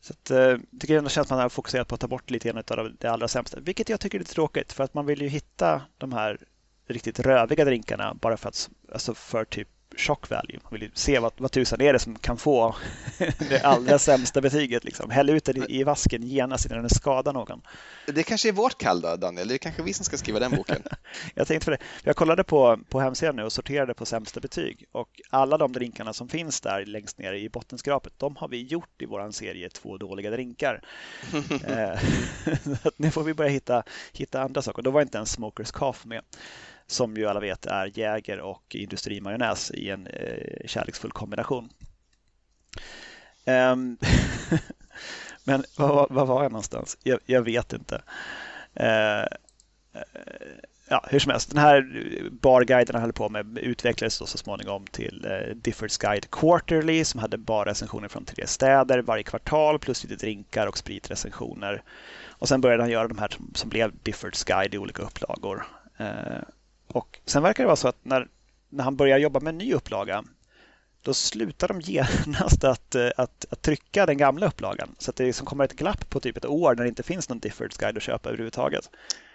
A: Så att, jag eh, tycker ändå känns att man har fokuserat på att ta bort lite grann av det allra sämsta. Vilket jag tycker är lite tråkigt för att man vill ju hitta de här riktigt röviga drinkarna bara för att, alltså för typ shock value. Man vill se vad, vad tusan är det som kan få det allra sämsta betyget. Liksom. Häll ut den i, i vasken genast innan den skadar någon.
B: Det kanske är vårt kall då, Daniel. Det är kanske vi som ska skriva den boken.
A: jag tänkte för det. Jag kollade på, på hemsidan nu och sorterade på sämsta betyg. Och alla de drinkarna som finns där längst ner i bottenskrapet, de har vi gjort i vår serie Två dåliga drinkar. Eh, nu får vi börja hitta, hitta andra saker. Då var inte ens Smokers Cough med som ju alla vet är Jäger och industrimajonnäs i en eh, kärleksfull kombination. Um, men var, var, var jag någonstans? Jag, jag vet inte. Uh, ja, hur som helst, den här barguiden han höll på med utvecklades då så småningom till eh, uh, Diffords Guide Quarterly som hade barrecensioner från tre städer varje kvartal plus lite drinkar och spritrecensioner. Och sen började han göra de här som, som blev Diffords Guide i olika upplagor. Uh, och sen verkar det vara så att när, när han börjar jobba med en ny upplaga då slutar de genast att, eh, att, att trycka den gamla upplagan. Så att det liksom kommer ett glapp på typ ett år när det inte finns någon Diffords guide att köpa överhuvudtaget.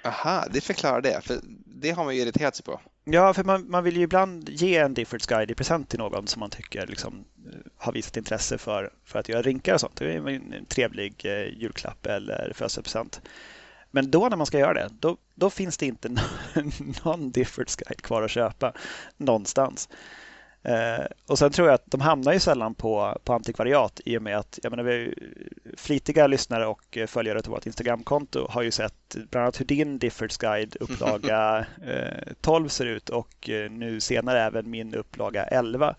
B: Aha, det förklarar det. För det har man ju irriterat sig på.
A: Ja, för man, man vill ju ibland ge en Diffords guide i present till någon som man tycker liksom, eh, har visat intresse för, för att göra rinkar och sånt. Det är en trevlig eh, julklapp eller födelsedagspresent. Men då när man ska göra det, då, då finns det inte någon Diffords guide kvar att köpa någonstans. Eh, och sen tror jag att de hamnar ju sällan på, på antikvariat i och med att jag menar, vi flitiga lyssnare och följare till vårt Instagramkonto har ju sett bland annat hur din Diffords guide upplaga eh, 12 ser ut och eh, nu senare även min upplaga 11.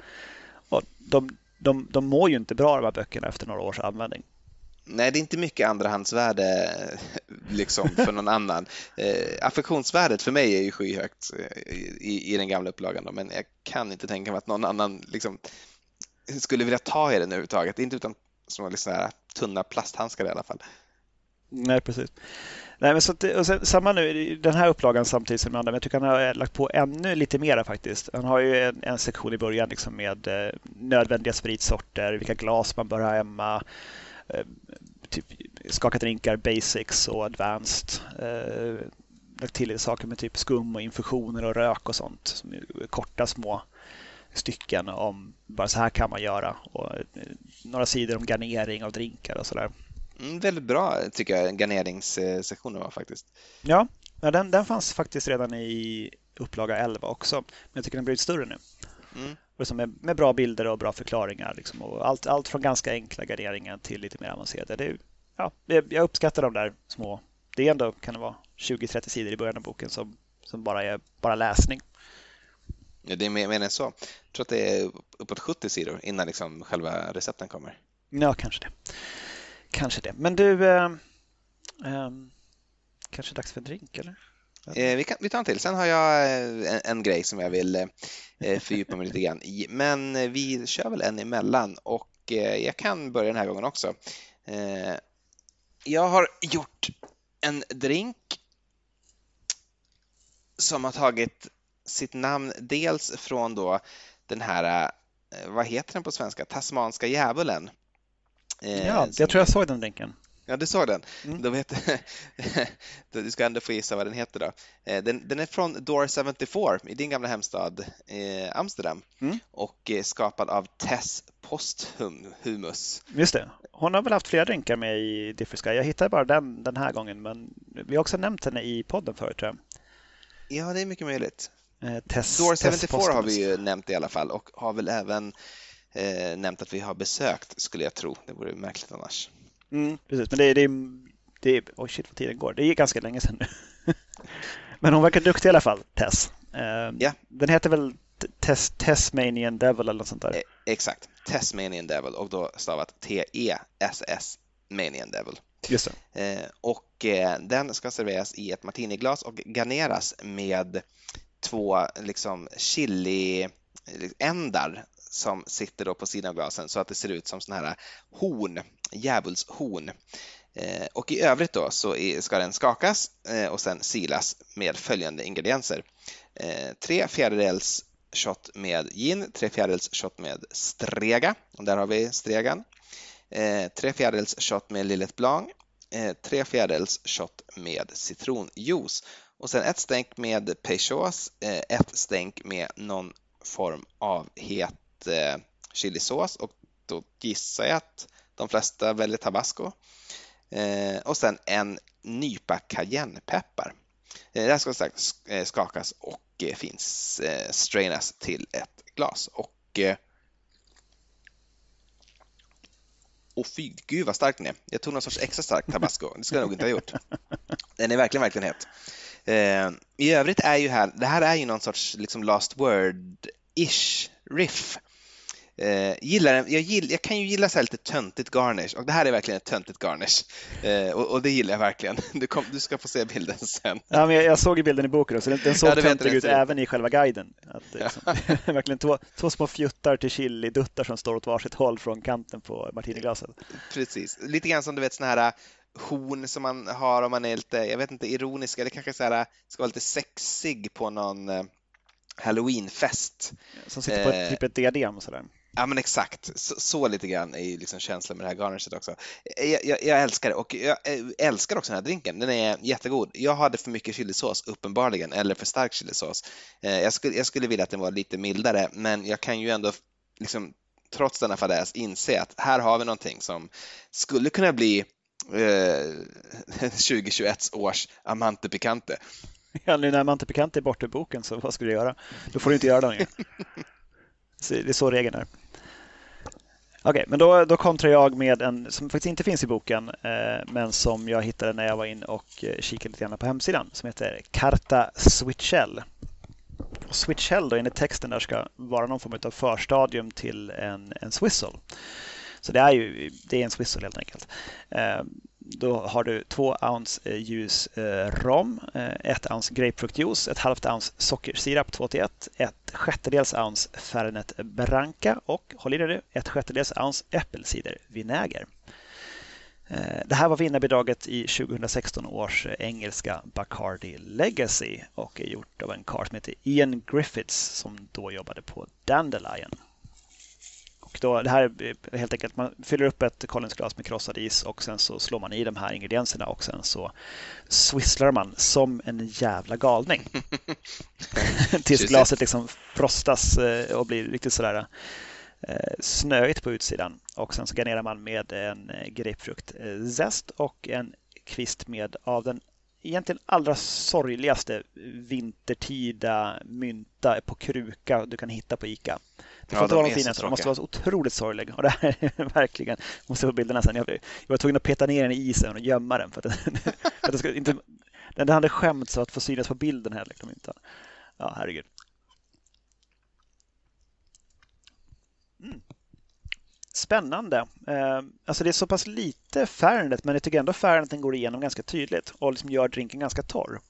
A: Och de, de, de mår ju inte bra de här böckerna efter några års användning.
B: Nej, det är inte mycket andrahandsvärde liksom för någon annan. Eh, affektionsvärdet för mig är ju skyhögt eh, i, i den gamla upplagan, då, men jag kan inte tänka mig att någon annan liksom, skulle vilja ta i den överhuvudtaget. Inte utan som liksom här, tunna plasthandskar i alla fall.
A: Nej, precis. Nej, men så att, och sen, samma nu, den här upplagan samtidigt som den andra, men jag tycker han har lagt på ännu lite mera faktiskt. Han har ju en, en sektion i början liksom med eh, nödvändiga spritsorter, vilka glas man bör ha hemma, Eh, typ skaka drinkar, basics och advanced. Eh, lagt till saker med typ skum och infusioner och rök och sånt. Korta små stycken om bara så här kan man göra. Och eh, några sidor om garnering av drinkar och sådär.
B: Mm, väldigt bra tycker jag garneringssektionen var faktiskt.
A: Ja, den, den fanns faktiskt redan i upplaga 11 också. Men jag tycker den blivit större nu. Mm. Och med, med bra bilder och bra förklaringar. Liksom, och allt, allt från ganska enkla garderingar till lite mer avancerade. Det, ja, jag uppskattar de där små. Det är ändå kan det vara 20-30 sidor i början av boken som, som bara är bara läsning.
B: Ja, det är mer, mer än så. Jag tror att det är uppåt 70 sidor innan liksom själva recepten kommer.
A: Ja, kanske det. Kanske det. Men du, eh, eh, kanske dags för en drink eller?
B: Eh, vi, kan, vi tar en till. Sen har jag eh, en, en grej som jag vill eh, fördjupa mig lite grann i. Men eh, vi kör väl en emellan och eh, jag kan börja den här gången också. Eh, jag har gjort en drink som har tagit sitt namn dels från då den här, eh, vad heter den på svenska, tasmanska djävulen.
A: Eh, ja, jag tror jag såg den drinken.
B: Ja, du såg den. Mm. De heter, du ska ändå få gissa vad den heter då. Eh, den, den är från Door 74 i din gamla hemstad eh, Amsterdam mm. och skapad av Tess Posthumus.
A: Just det. Hon har väl haft flera drinkar med i Differ Sky. Jag hittade bara den den här gången, men vi har också nämnt henne i podden förut tror jag.
B: Ja, det är mycket möjligt. Eh, test, Door 74 har vi ju nämnt i alla fall och har väl även eh, nämnt att vi har besökt, skulle jag tro. Det vore märkligt annars.
A: Mm, precis, men det, det, det, oh shit vad tiden går. Det är ganska länge sedan nu. men hon verkar duktig i alla fall, Tess. Eh,
B: ja.
A: Den heter väl Tess, Tessmanian Devil eller något sånt där? Eh,
B: exakt, Tessmanian Devil och då stavat T-E-S-S Manian Devil.
A: Just
B: eh, och eh, den ska serveras i ett martiniglas och garneras med två liksom chili-ändar som sitter då på sidan av glasen så att det ser ut som sådana här horn, djävulshorn. Eh, och i övrigt då så ska den skakas eh, och sen silas med följande ingredienser. Eh, tre fjärdedels shot med gin, tre fjärdedels shot med strega, och där har vi stregan. Tre fjärdedels shot med Lillet Blanc, tre fjärdedels shot med citronjuice och sen ett stänk med Peychaus, ett stänk med någon form av het chilisås och då gissar jag att de flesta väljer tabasco. Eh, och sen en nypa cayennepeppar. Eh, det här ska eh, skakas och eh, finns strainas till ett glas. Och och fy, gud vad stark den är. Jag tog någon sorts extra stark tabasco. Det skulle jag nog inte ha gjort. Den är verkligen, verkligen het. Eh, I övrigt är ju här, det här är ju någon sorts liksom last word-ish riff. Eh, gillar, jag, gill, jag kan ju gilla så lite töntigt garnish och det här är verkligen ett töntigt garnish eh, och, och, det gillar jag verkligen. Du, kom, du, ska få se bilden sen.
A: Ja, men jag, jag såg bilden i boken så den, den såg ja, töntig ut även i själva guiden. Att, liksom, verkligen två, två små fjuttar till chili-duttar som står åt varsitt håll från kanten på martiniglaset.
B: Precis, lite grann som du vet sådana här horn som man har om man är lite, jag vet inte, ironisk eller kanske så här, ska vara lite sexig på någon eh, halloweenfest.
A: Som sitter på ett, eh, typ ett diadem och sådär.
B: Ja men exakt, så, så, lite grann är ju liksom känslan med det här garnishet också. Jag, jag, jag, älskar det och jag älskar också den här drinken, den är jättegod. Jag hade för mycket chilisås uppenbarligen, eller för stark chilisås. Eh, jag skulle, jag skulle vilja att den var lite mildare, men jag kan ju ändå liksom trots denna fadäs inse att här har vi någonting som skulle kunna bli 2021 eh, års Amante Picante.
A: Ja, nu när Amante Picante är borta ur boken, så vad ska du göra? Då får du inte göra det längre. Det är så regeln är. Okej, okay, men då, då kontrar jag med en som faktiskt inte finns i boken, eh, men som jag hittade när jag var in och eh, kikade lite grann på hemsidan, som heter Carta Switchell. Switchell då enligt texten där ska vara någon form av förstadium till en, en Swizzle. Så det är ju det är en Swizzle helt enkelt. Eh, då har du två ounce eh, ljus eh, rom, eh, ett ounce grapefruktjuice, ett halvt ounce sockersirap 2 till 1, ett sjättedels ounce Fernet Branca och, håll i dig nu, ett sjättedels ounce äppelcidervinäger. Det här var vinnarbidraget i 2016 års engelska Bacardi Legacy och är gjort av en karl som heter Ian Griffiths som då jobbade på Dandelion då, det här är helt enkelt, man fyller upp ett Collinsglas med krossad is och sen så slår man i de här ingredienserna och sen så swisslar man som en jävla galning. Tills glaset liksom frostas eh, och blir riktigt sådär eh, snöigt på utsidan. Och sen så garnerar man med en eh, grapefruktzest och en kvist med av den egentligen allra sorgligaste vintertida mynta på kruka du kan hitta på ICA. Det får inte vara de finaste, de måste vara så otroligt sorgliga. Och det här är verkligen, måste få bilderna sen. Jag, jag var tvungen att peta ner den i isen och gömma den. För att, för att det skulle inte, den hade skämts att få synas på bilden heller. Liksom inte. Ja, herregud. Mm. Spännande. Eh, alltså det är så pass lite Fernet men jag tycker ändå Ferneten går igenom ganska tydligt och liksom gör drinken ganska torr.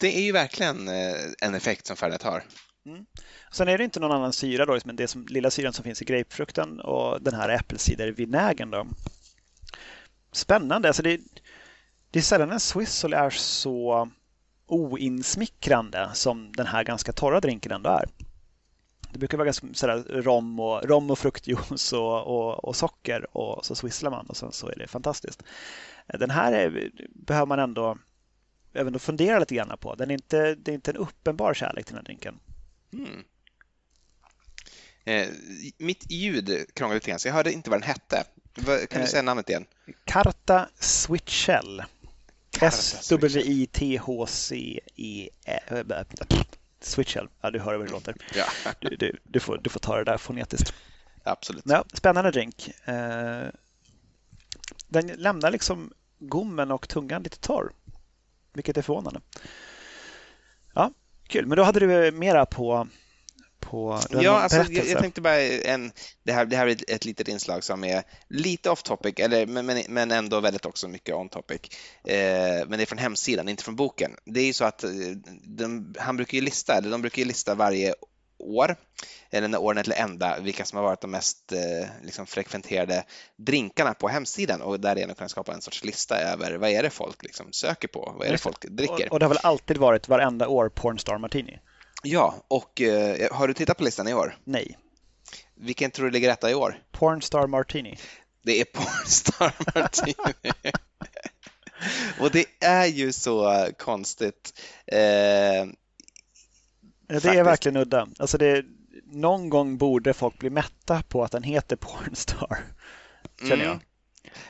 B: Det är ju verkligen eh, en effekt som Fernet har.
A: Mm. Sen är det inte någon annan syra då, liksom, men det som, lilla syran som finns i grapefrukten och den här äppelcidervinägern. Då. Spännande. Alltså det, det är sällan en Swizzle är så oinsmickrande som den här ganska torra drinken ändå är. Det brukar vara ganska sådär rom och, rom och fruktjuice och, och, och, socker och så swisslar man och sen så är det fantastiskt. Den här är, behöver man ändå, även fundera lite grann på. Den är inte, det är inte en uppenbar kärlek till den här drinken. Mm.
B: Eh, mitt ljud krånglade lite grann så jag hörde inte vad den hette. Kan du säga namnet igen?
A: Karta Switchell. S-W-I-T-H-C-E... Switchell. Ja, du hör hur det låter. Ja. Du, du, du, får, du får ta det där fonetiskt.
B: Absolut.
A: Ja, spännande drink. Eh, den lämnar liksom gommen och tungan lite torr, vilket är förvånande. Ja, kul. Men då hade du mera på på
B: Ja, alltså, jag, jag, tänkte bara en, det här, det här är ett litet inslag som är lite off topic, eller, men, men ändå väldigt också mycket on topic. Eh, men det är från hemsidan, inte från boken. Det är ju så att eh, de, han brukar ju lista, eller de brukar ju lista varje år, eller när åren är till ända, vilka som har varit de mest eh, liksom frekventerade drinkarna på hemsidan och därigenom kunna skapa en sorts lista över vad är det folk liksom söker på, vad är det folk dricker.
A: Och, och det har väl alltid varit varenda år Pornstar Martini?
B: Ja, och eh, har du tittat på listan i år?
A: Nej.
B: Vilken tror du ligger etta i år?
A: Pornstar Martini.
B: Det är Pornstar Martini. och det är ju så konstigt. Eh,
A: det faktiskt. är verkligen udda. Alltså det, någon gång borde folk bli mätta på att den heter Pornstar. Känner mm. jag.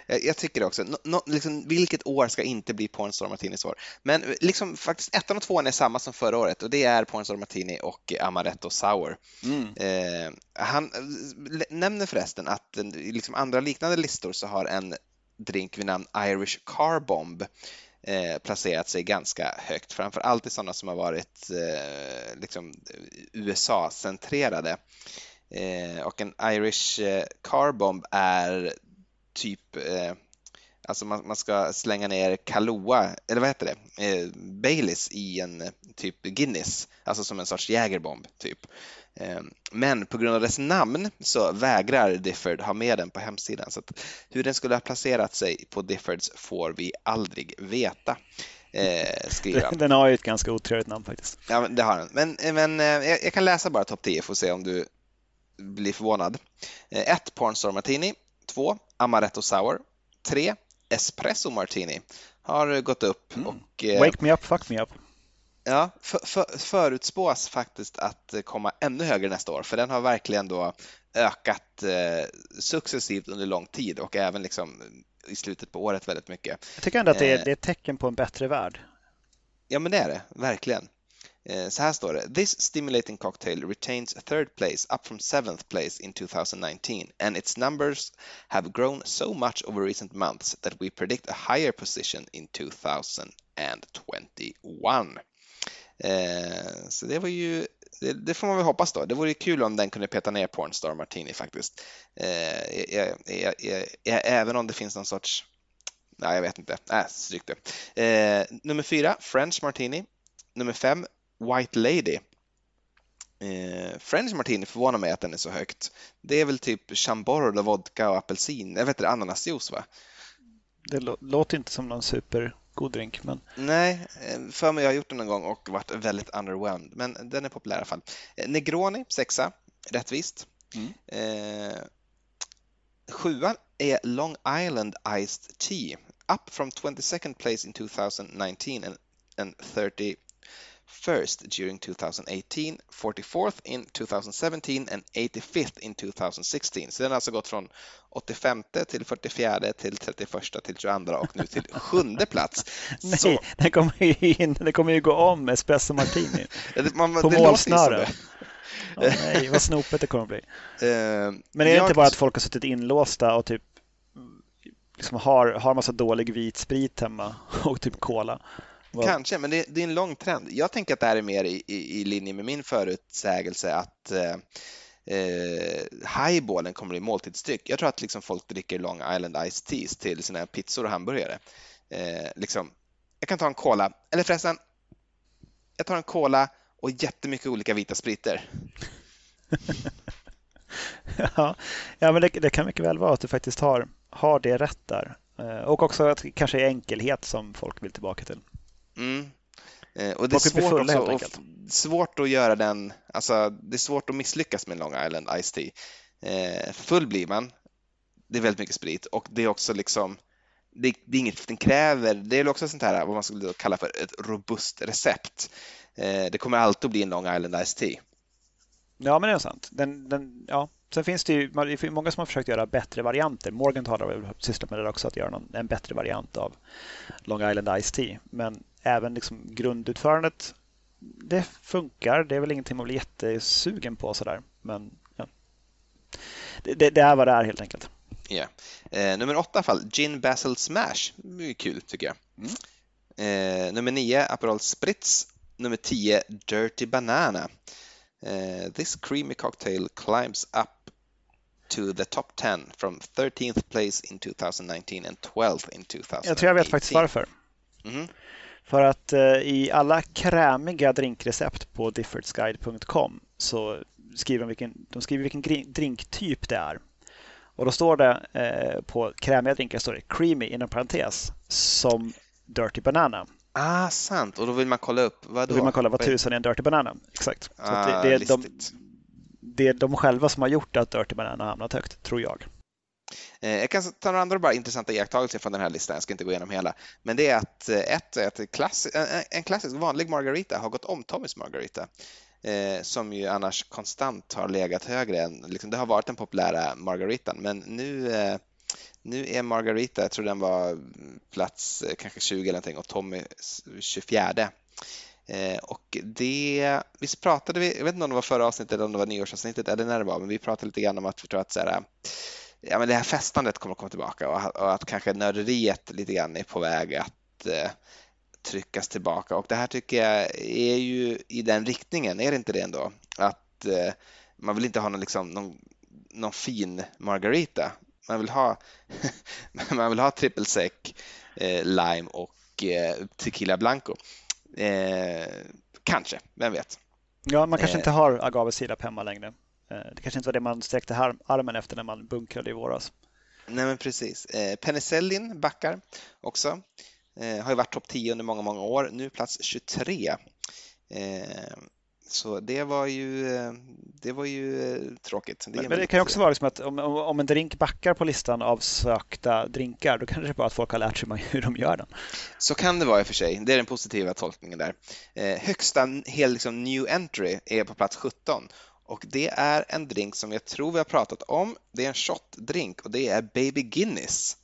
B: Jag tycker det också. No, liksom, vilket år ska inte bli Pornstar Martinis år? Men liksom, faktiskt ettan och tvåan är samma som förra året och det är Pornstar Martini och Amaretto Sour. Mm. Eh, han nämner förresten att liksom andra liknande listor så har en drink vid namn Irish Car Bomb eh, placerat sig ganska högt, framför allt i sådana som har varit eh, liksom USA-centrerade. Eh, och en Irish eh, carbomb Car Bomb är typ eh, Alltså man, man, ska slänga ner Kahlua, eller vad heter det, eh, Baileys i en eh, typ Guinness, alltså som en sorts jägerbomb typ. Eh, men på grund av dess namn så vägrar Difford ha med den på hemsidan. Så hur den skulle ha placerat sig på Diffords får vi aldrig veta. Eh, skriver
A: Den har ju ett ganska otrevligt namn faktiskt.
B: Ja, det har den. Men, men eh, jag, jag, kan läsa bara topp 10 för att se om du blir förvånad. 1. Eh, Pornstar Martini. 2. Amaretto Sour. 3. Espresso Martini har gått upp. Mm. Och,
A: eh, Wake me up, fuck me up.
B: Ja, för, för, förutspås faktiskt att komma ännu högre nästa år, för den har verkligen då ökat eh, successivt under lång tid och även liksom i slutet på året väldigt mycket.
A: Jag tycker ändå att det är, eh, det är ett tecken på en bättre värld.
B: Ja, men det är det, verkligen. Eh, så här står det. This stimulating cocktail retains third place up from seventh place in 2019 and its numbers have grown so much over recent months that we predict a higher position in 2021. Eh, så det var ju det, det, får man väl hoppas då. Det vore kul om den kunde peta ner Pornstar Martini faktiskt. Eh, jag, jag, jag, även om det finns någon sorts Nej, jag vet inte. Äh, stryk det. Eh, nummer fyra, French Martini. Nummer fem, White Lady. Eh, French Martini förvånar mig att den är så högt. Det är väl typ Chambord och vodka och apelsin, jag vet inte, ananasjuice va?
A: Det låter inte som någon supergod drink. Men...
B: Nej, eh, för mig har jag gjort den någon gång och varit väldigt underwhelmed, men den är populär i alla fall. Eh, Negroni, sexa, rättvist. Mm. Eh, sjuan är Long Island Iced Tea, up from 22nd place in 2019 and, and 30 first during 2018, 44th in 2017 and 85th in 2016. Så den har alltså gått från 85 till 44 till 31 till 22 och nu till sjunde plats.
A: nej, Så... den kommer ju in, den kommer ju gå om Espresso Martini man, på målsnöret. Oh, nej, vad snopet det kommer bli. Uh, Men är det jag... inte bara att folk har suttit inlåsta och typ liksom har, har massa dålig vit sprit hemma och typ cola?
B: Wow. Kanske, men det, det, är en lång trend. Jag tänker att det här är mer i, i, i linje med min förutsägelse att eh, eh, highballen kommer bli måltidsdryck. Jag tror att liksom folk dricker Long Island Ice Teas till sina pizzor och hamburgare. Eh, liksom, jag kan ta en cola, eller förresten, jag tar en cola och jättemycket olika vita spriter.
A: ja, ja, men det, det, kan mycket väl vara att du faktiskt har, har det rätt där. Eh, och också att det kanske är enkelhet som folk vill tillbaka till.
B: Mm. Eh, och det är svårt, också, och svårt att göra den, alltså det är svårt att misslyckas med Long Island Ice Tea. Eh, full blir man, det är väldigt mycket sprit och det är också liksom det, det är inget den kräver, det är också sånt här vad man skulle kalla för ett robust recept. Eh, det kommer alltid att bli en Long Island Ice Tea.
A: Ja, men det är sant. Den, den, ja. Sen finns det ju det många som har försökt göra bättre varianter. Morgan har väl sysslat med det också, att göra någon, en bättre variant av Long Island Ice Tea. Men även liksom grundutförandet, det funkar. Det är väl ingenting man blir jättesugen på sådär. Men ja. det, det, det är vad det är helt enkelt.
B: Yeah. Eh, nummer åtta i fall, Gin Basil Smash. Mycket kul tycker jag. Mm. Eh, nummer nio, Aperol Spritz. Nummer tio, Dirty Banana. Uh, this creamy cocktail climbs up to the top 10 from 13th place in 2019 and 12th in 2018.
A: Jag tror jag vet faktiskt varför. Mm. För att uh, i alla krämiga drinkrecept på diffordsguide.com så skriver de vilken, de skriver vilken drinktyp det är. Och då står det eh, på krämiga drinkar står det creamy inom parentes som Dirty Banana.
B: Ah, sant. Och då vill man kolla upp, vad
A: då? Då vill man kolla vad tusan är en Dirty Banana. Exakt. Ah, det, det, är de, det är de själva som har gjort att Dirty Banana har hamnat högt, tror jag.
B: Eh, jag kan ta några andra bara intressanta iakttagelser från den här listan, jag ska inte gå igenom hela. Men det är att eh, ett, ett klass, en klassisk vanlig Margarita har gått om Tommys Margarita. Eh, som ju annars konstant har legat högre än, liksom, det har varit den populära Margaritan, men nu eh, nu är Margarita, jag tror den var plats eh, kanske 20 eller någonting och Tommy 24. Eh, och det, visst pratade vi, jag vet inte om det var förra avsnittet eller om det var nyårsavsnittet eller när det var, men vi pratade lite grann om att vi tror att så här, ja, men det här festandet kommer att komma tillbaka och, och att kanske nörderiet lite grann är på väg att eh, tryckas tillbaka och det här tycker jag är ju i den riktningen, är det inte det ändå? Att eh, man vill inte ha någon, liksom, någon, någon fin Margarita man vill ha, man vill ha triple sec, eh, lime och eh, tequila blanco. Eh, kanske, vem vet?
A: Ja, man kanske inte eh. har agave sirap hemma längre. Eh, det kanske inte var det man sträckte armen efter när man bunkrade i våras.
B: Nej, men precis. Eh, penicillin backar också. har ju varit topp 10 under många, många år. Nu plats 23. Så det var ju, det var ju eh, tråkigt.
A: Det men, men det kan ju också vara som att om, om en drink backar på listan av sökta drinkar, då kanske det bara att folk har lärt sig hur de gör den.
B: Så kan det vara i och för sig. Det är den positiva tolkningen där. Eh, högsta hel liksom, new entry är på plats 17 och det är en drink som jag tror vi har pratat om. Det är en shotdrink och det är Baby Guinness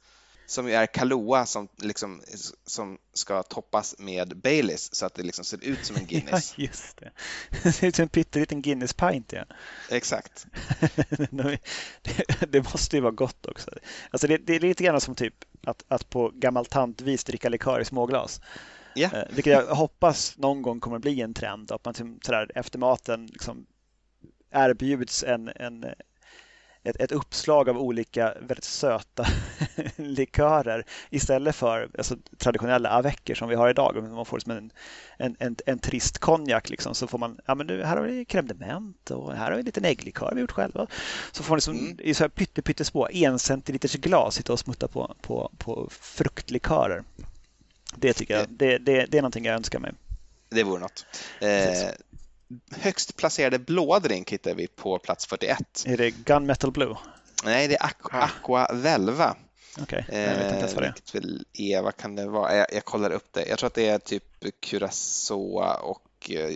B: som ju är Kahlua som, liksom, som ska toppas med Baileys så att det liksom ser ut som en Guinness.
A: Ja, just det. Det ser ut som en pytteliten Guinness Pint. Ja.
B: Exakt.
A: det måste ju vara gott också. Alltså det, det är lite grann som typ att, att på gammalt tantvis dricka likör i småglas. Yeah. Vilket jag hoppas någon gång kommer bli en trend. Att man sådär, efter maten liksom erbjuds en, en, ett, ett uppslag av olika väldigt söta likörer istället för alltså, traditionella avecker som vi har idag. Man får som en, en, en, en trist konjak liksom, så får man, ja men nu, här har vi crème de menthe och här har vi en liten ägglikör vi gjort själva. Så får man liksom, mm. i så här pytte, pyttesmå en centiliters glas sitta och smutta på, på, på fruktlikörer. Det tycker jag, det, det, det är någonting jag önskar mig.
B: Det vore något. Eh, högst placerade blåa drink hittar vi på plats 41.
A: Är det Gunmetal Blue?
B: Nej, det är Aqua, ah. Aqua Velva.
A: Okej, okay. jag vet inte ens vad det är.
B: Är, vad kan det vara? Jag, jag kollar upp det. Jag tror att det är typ Curacao och eh,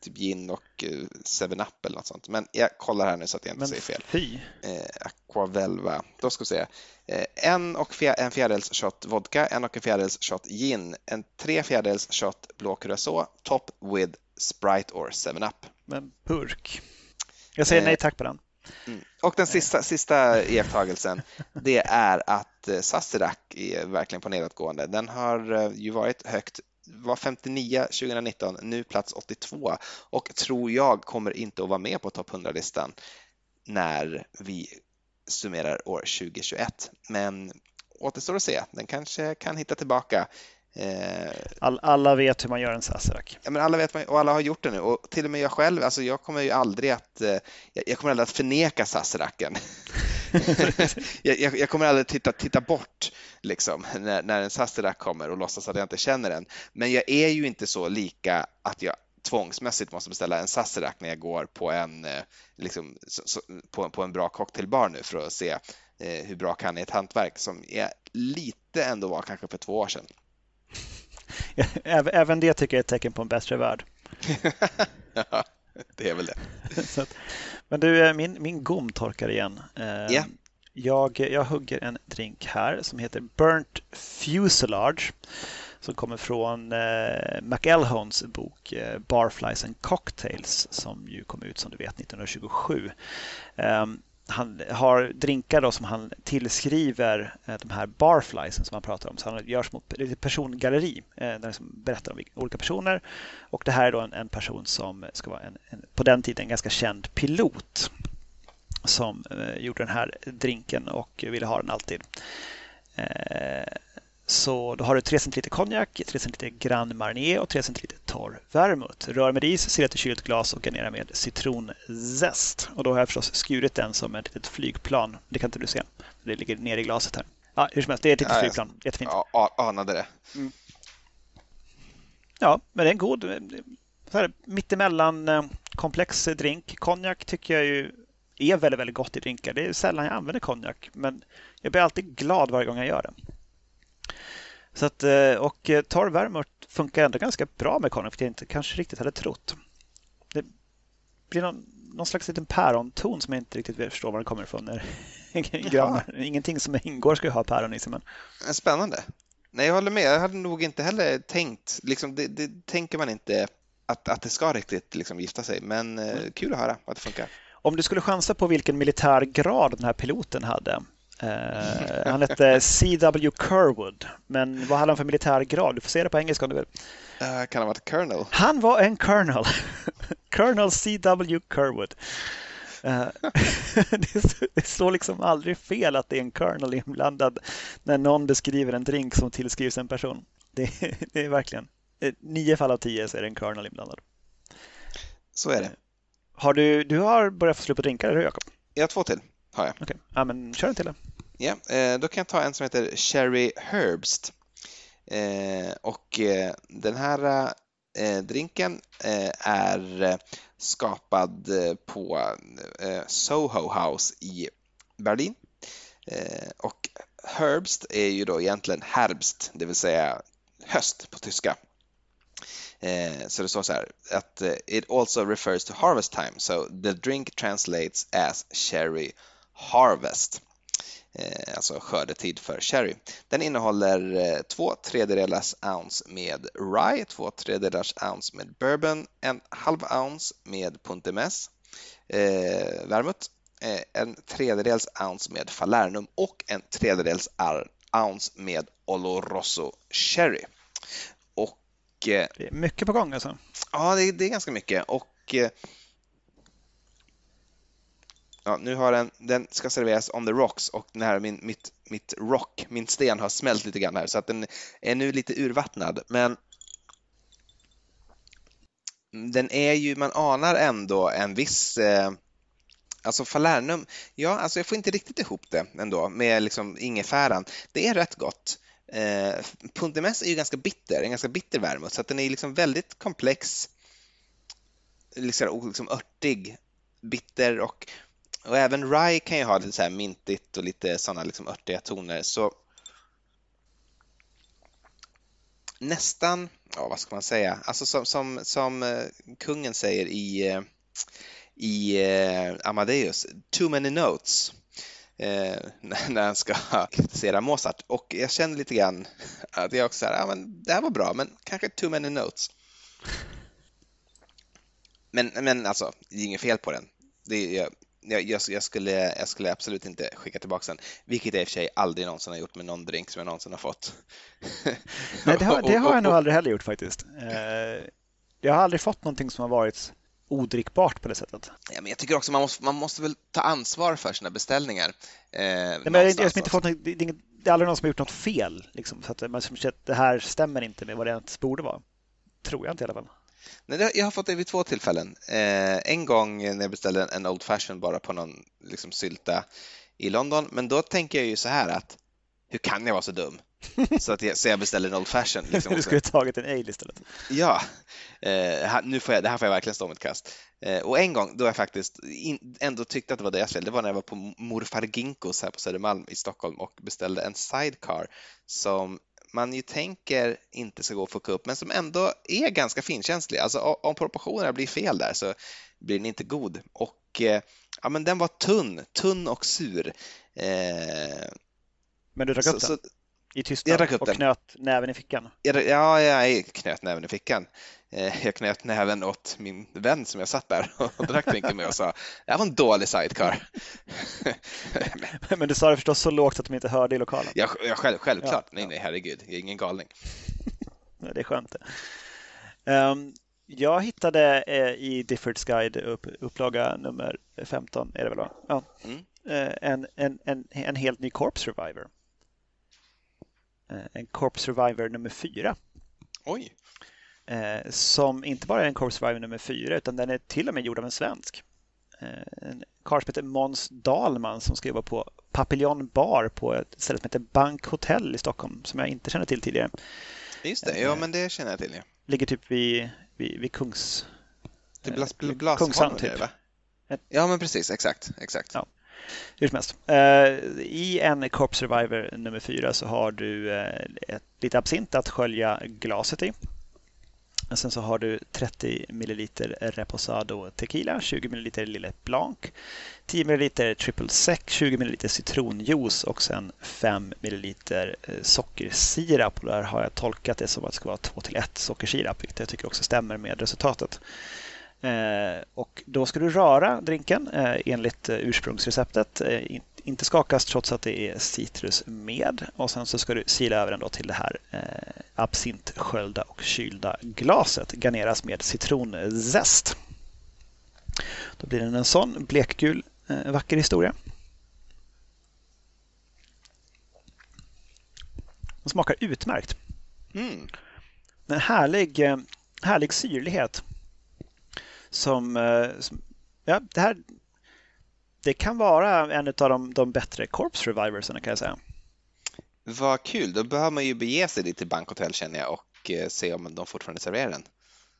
B: typ gin och 7-Up eller något sånt. Men jag kollar här nu så att jag inte Men säger fel.
A: Fy.
B: Eh, Aqua Velva. Då ska vi se. Eh, en och fjär, en fjärdedels shot vodka, en och en fjärdedels shot gin, en tre fjärdedels shot blå Curacao, top with Sprite or 7-Up.
A: Men burk. Jag säger nej tack på den.
B: Mm. Och den sista, sista iakttagelsen, det är att eh, Sazerac är verkligen på nedåtgående. Den har eh, ju varit högt, var 59 2019, nu plats 82 och tror jag kommer inte att vara med på topp 100-listan när vi summerar år 2021. Men återstår att se, den kanske kan hitta tillbaka.
A: Eh, All, alla vet hur man gör en Sazerac.
B: Ja, men alla vet och alla har gjort det nu och till och med jag själv, alltså jag kommer ju aldrig att, eh, jag kommer aldrig att förneka Sazeracen. jag, jag, jag, kommer aldrig titta, titta bort liksom, när, när en Sazerac kommer och låtsas att jag inte känner den. Men jag är ju inte så lika att jag tvångsmässigt måste beställa en Sazerac när jag går på en, eh, liksom, på, på, en bra cocktailbar nu för att se hur bra kan ett hantverk som jag lite ändå var kanske för två år sedan.
A: Även det tycker jag är ett tecken på en bättre värld.
B: ja, det är väl det.
A: att, men du, eh, min, min gom torkar igen.
B: Yeah.
A: Jag, jag hugger en drink här som heter Burnt Fuselage som kommer från eh, McElhones bok eh, Barflies and Cocktails som ju kom ut som du vet 1927. Eh, han har drinkar då som han tillskriver eh, de här barfliesen som han pratar om. Så han gör som ett persongalleri eh, där han liksom berättar om olika personer. Och det här är då en, en person som ska vara en, en, på den tiden en ganska känd pilot som eh, gjorde den här drinken och ville ha den alltid. Eh, så då har du 3 centiliter konjak, 3 centiliter Grand Marnier och 3 centiliter torr vermouth. Rör med is, sil till kylt glas och garnera med citronzest. Och då har jag förstås skurit den som ett litet flygplan. Det kan inte du se. Det ligger nere i glaset här. Ja, hur som helst, det är ett litet ja, flygplan. Jättefint.
B: Ja, anade det. Mm.
A: Ja, men det är en god så här, mittemellan eh, komplex drink. Konjak tycker jag ju är väldigt, väldigt gott i drinkar. Det är sällan jag använder konjak, men jag blir alltid glad varje gång jag gör det. Så att, eh, och eh, torr vermouth funkar ändå ganska bra med konjak, för jag inte kanske riktigt hade trott. Det blir någon, någon slags liten päronton som jag inte riktigt förstår var den kommer ifrån. Ingenting som ingår ska ha päron i sig. Men...
B: Spännande. Nej, jag håller med. Jag hade nog inte heller tänkt, liksom, det, det tänker man inte att, att det ska riktigt liksom, gifta sig, men eh, mm. kul att höra att det funkar.
A: Om du skulle chansa på vilken militär grad den här piloten hade, Uh, han hette C.W. Kerwood. Men vad hade han för militärgrad? Du får se det på engelska om du vill.
B: Uh, kan ha varit colonel?
A: Han var en colonel. colonel C.W. Kerwood. Uh, det står liksom aldrig fel att det är en colonel inblandad när någon beskriver en drink som tillskrivs en person. Det, det är verkligen nio fall av tio så är det en colonel inblandad.
B: Så är det.
A: Har du, du har börjat få slut på drinkar, eller hur Jakob?
B: Jag har två till. Har jag.
A: Okay. Ja, men kör en till.
B: Ja, eh, då kan jag ta en som heter Cherry Herbst. Eh, och eh, den här drinken är skapad på Soho House i Berlin. Och Herbst är ju då egentligen Herbst, det vill säga höst på tyska. Så det står så här att it also refers to harvest time, so the drink translates as cherry harvest. Eh, alltså skördetid för sherry. Den innehåller eh, två tredjedelars ounce med rye, två tredjedelars ounce med bourbon, en halv ounce med puntemes, eh, vermouth, eh, en tredjedels ounce med falernum och en tredjedels ounce med oloroso sherry. Och,
A: eh, det är mycket på gång alltså?
B: Ja, det, det är ganska mycket och Ja, nu har den, den ska serveras on the rocks och den här, min, mitt, mitt rock, min sten har smält lite grann här så att den är nu lite urvattnad. Men den är ju, man anar ändå en viss eh, Alltså falernum, ja, alltså jag får inte riktigt ihop det ändå med liksom ingefäran. Det är rätt gott. Eh, Pundemes är ju ganska bitter, en ganska bitter vermouth, så att den är liksom väldigt komplex, liksom, liksom örtig, bitter och och även Rye kan ju ha lite så här mintigt och lite sådana liksom örtiga toner. Så nästan, ja vad ska man säga, alltså som, som, som eh, kungen säger i, eh, i eh, Amadeus, too many notes. när han ska kritisera Mozart. Och jag känner lite grann att jag också säger, ja men det här var bra, men kanske too many notes. Men, men alltså, det är inget fel på den. Det är, jag, jag, jag, skulle, jag skulle absolut inte skicka tillbaka den, vilket jag i och för sig aldrig någonsin har gjort med någon drink som jag någonsin har fått.
A: Nej, det har, det har jag nog aldrig heller gjort faktiskt. Eh, jag har aldrig fått någonting som har varit odrickbart på det sättet.
B: Ja, men jag tycker också man måste, man måste väl ta ansvar för sina beställningar.
A: Eh, Nej, men jag, jag inte fått något, det, är, det är aldrig någon som har gjort något fel, liksom, så att man att det här stämmer inte med vad det ens borde vara. Tror jag inte i alla fall.
B: Nej, jag har fått det vid två tillfällen. Eh, en gång när jag beställde en Old Fashion bara på någon liksom, sylta i London. Men då tänker jag ju så här att hur kan jag vara så dum? Så, att jag, så jag beställer en Old Fashion. Liksom,
A: du skulle tagit en ale istället.
B: Ja, eh, nu får jag, det här får jag verkligen stå mitt kast. Eh, och en gång då jag faktiskt in, ändå tyckte att det var deras fel, det var när jag var på Morfar Ginkos här på Södermalm i Stockholm och beställde en sidecar som man ju tänker inte ska gå att fucka upp, men som ändå är ganska finkänslig. Alltså om proportionerna blir fel där så blir den inte god. Och eh, ja, men den var tunn, tunn och sur. Eh,
A: men du drack upp den? I tystnad och knöt näven i fickan?
B: Ja, jag knöt näven i fickan. Eh, jag knöt näven åt min vän som jag satt där och drack drinken med och sa det här var en dålig sidecar.
A: Men du sa det förstås så lågt att de inte hörde i lokalen?
B: Ja, själv, självklart. Ja, nej, nej, herregud. Jag är ingen galning.
A: det är skönt det. Um, jag hittade eh, i Diffords guide upp, upplaga nummer 15, är det väl? Ja. Mm. Eh, en, en, en, en helt ny Corpse Survivor. Eh, en Corpse Survivor nummer 4.
B: Oj!
A: Eh, som inte bara är en Corpse Survivor nummer 4 utan den är till och med gjord av en svensk. En karl som heter Måns Dahlman som ska jobba på Papillon Bar på ett ställe som heter Bank Hotel i Stockholm som jag inte känner till tidigare.
B: Just det, ja men det känner jag till. Ja.
A: Ligger typ vid, vid, vid Kungs...
B: Typ Blas, Blas, Kungshamn typ. Va? Ja men precis, exakt. exakt. Ja.
A: Hur som helst. Uh, I en Corp Survivor nummer fyra så har du ett, lite absint att skölja glaset i. Och sen så har du 30 ml Reposado Tequila, 20 ml Lille Blanc, 10 ml Triple Sec, 20 ml citronjuice och sen 5 ml eh, sockersirap. Och där har jag tolkat det som att det ska vara 2 till 1 sockersirap, vilket jag tycker också stämmer med resultatet. Eh, och då ska du röra drinken eh, enligt eh, ursprungsreceptet. Eh, inte skakas trots att det är citrus med. Och sen så ska du sila över den då till det här absintsköljda och kylda glaset. Garneras med citronzest. Då blir den en sån blekgul vacker historia. Den smakar utmärkt. Mm. En härlig, härlig syrlighet som, eh, som ja, det här det kan vara en av de, de bättre Corpse Reviversarna kan jag säga.
B: Vad kul, då behöver man ju bege sig dit till Bankhotell känner jag och eh, se om de fortfarande serverar den.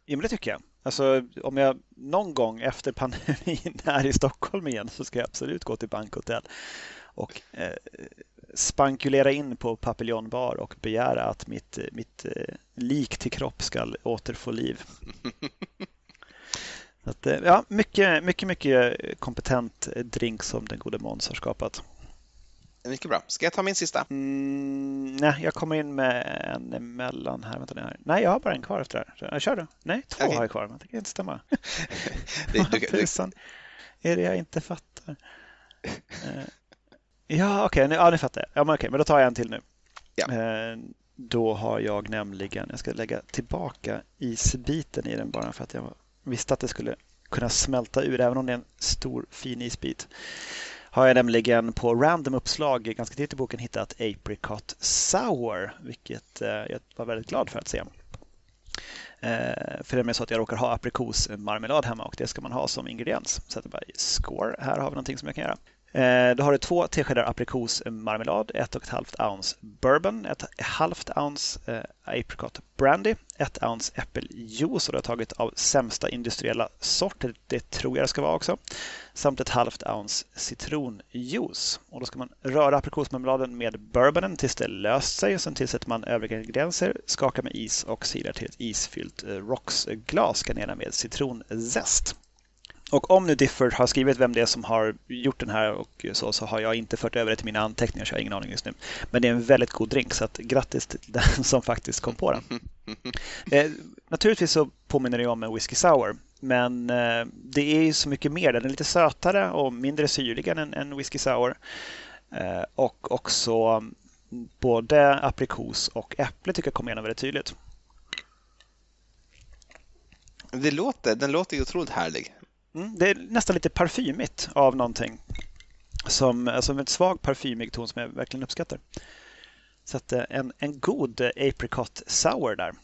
A: Ja, men det tycker jag. Alltså, om jag någon gång efter pandemin är i Stockholm igen så ska jag absolut gå till Bankhotell och eh, spankulera in på Papillon bar och begära att mitt, mitt eh, lik till kropp ska återfå liv. att, eh, ja, mycket, mycket, mycket kompetent drink som den gode Måns har skapat.
B: Mycket bra. Ska jag ta min sista?
A: Mm, nej, jag kommer in med en emellan här. Vänta, här. Nej, jag har bara en kvar efter det här. Kör du. Nej, två okay. har jag kvar. det kan inte stämma. det, du, Tusan är det jag inte fattar? Eh, ja, okej, okay, ja, nu fattar jag. Ja, men, okay, men då tar jag en till nu. Ja. Eh, då har jag nämligen, jag ska lägga tillbaka isbiten i den bara för att jag visste att det skulle kunna smälta ur även om det är en stor fin isbit. Har jag nämligen på random uppslag ganska tidigt i boken hittat Apricot Sour vilket eh, jag var väldigt glad för att se. Eh, för det är så att jag råkar ha aprikosmarmelad hemma och det ska man ha som ingrediens. Så att jag bara, score, här har vi någonting som jag kan göra. Eh, då har du två teskedar aprikosmarmelad, ett och ett halvt ounce bourbon, ett halvt ounce eh, apricot brandy, ett ounce äppeljuice och det har tagit av sämsta industriella sort, det tror jag det ska vara också, samt ett halvt ounce citronjuice. Och då ska man röra aprikosmarmeladen med bourbonen tills det löst sig och sen tillsätter man övriga ingredienser, skakar med is och silar till ett isfyllt eh, rocksglas, garnera med citronzest. Och om nu Difford har skrivit vem det är som har gjort den här och så, så har jag inte fört över det till mina anteckningar så jag har ingen aning just nu. Men det är en väldigt god drink så att grattis till den som faktiskt kom på den. Mm. Eh, naturligtvis så påminner det om en whisky sour men eh, det är ju så mycket mer. Den är lite sötare och mindre syrlig än en whisky sour. Eh, och också både aprikos och äpple tycker jag kommer igenom väldigt tydligt.
B: Det låter, den låter ju otroligt härlig.
A: Mm, det är nästan lite parfymigt av någonting. Som, alltså en svag parfymig ton som jag verkligen uppskattar. Så att eh, en, en god eh, apricot sour där.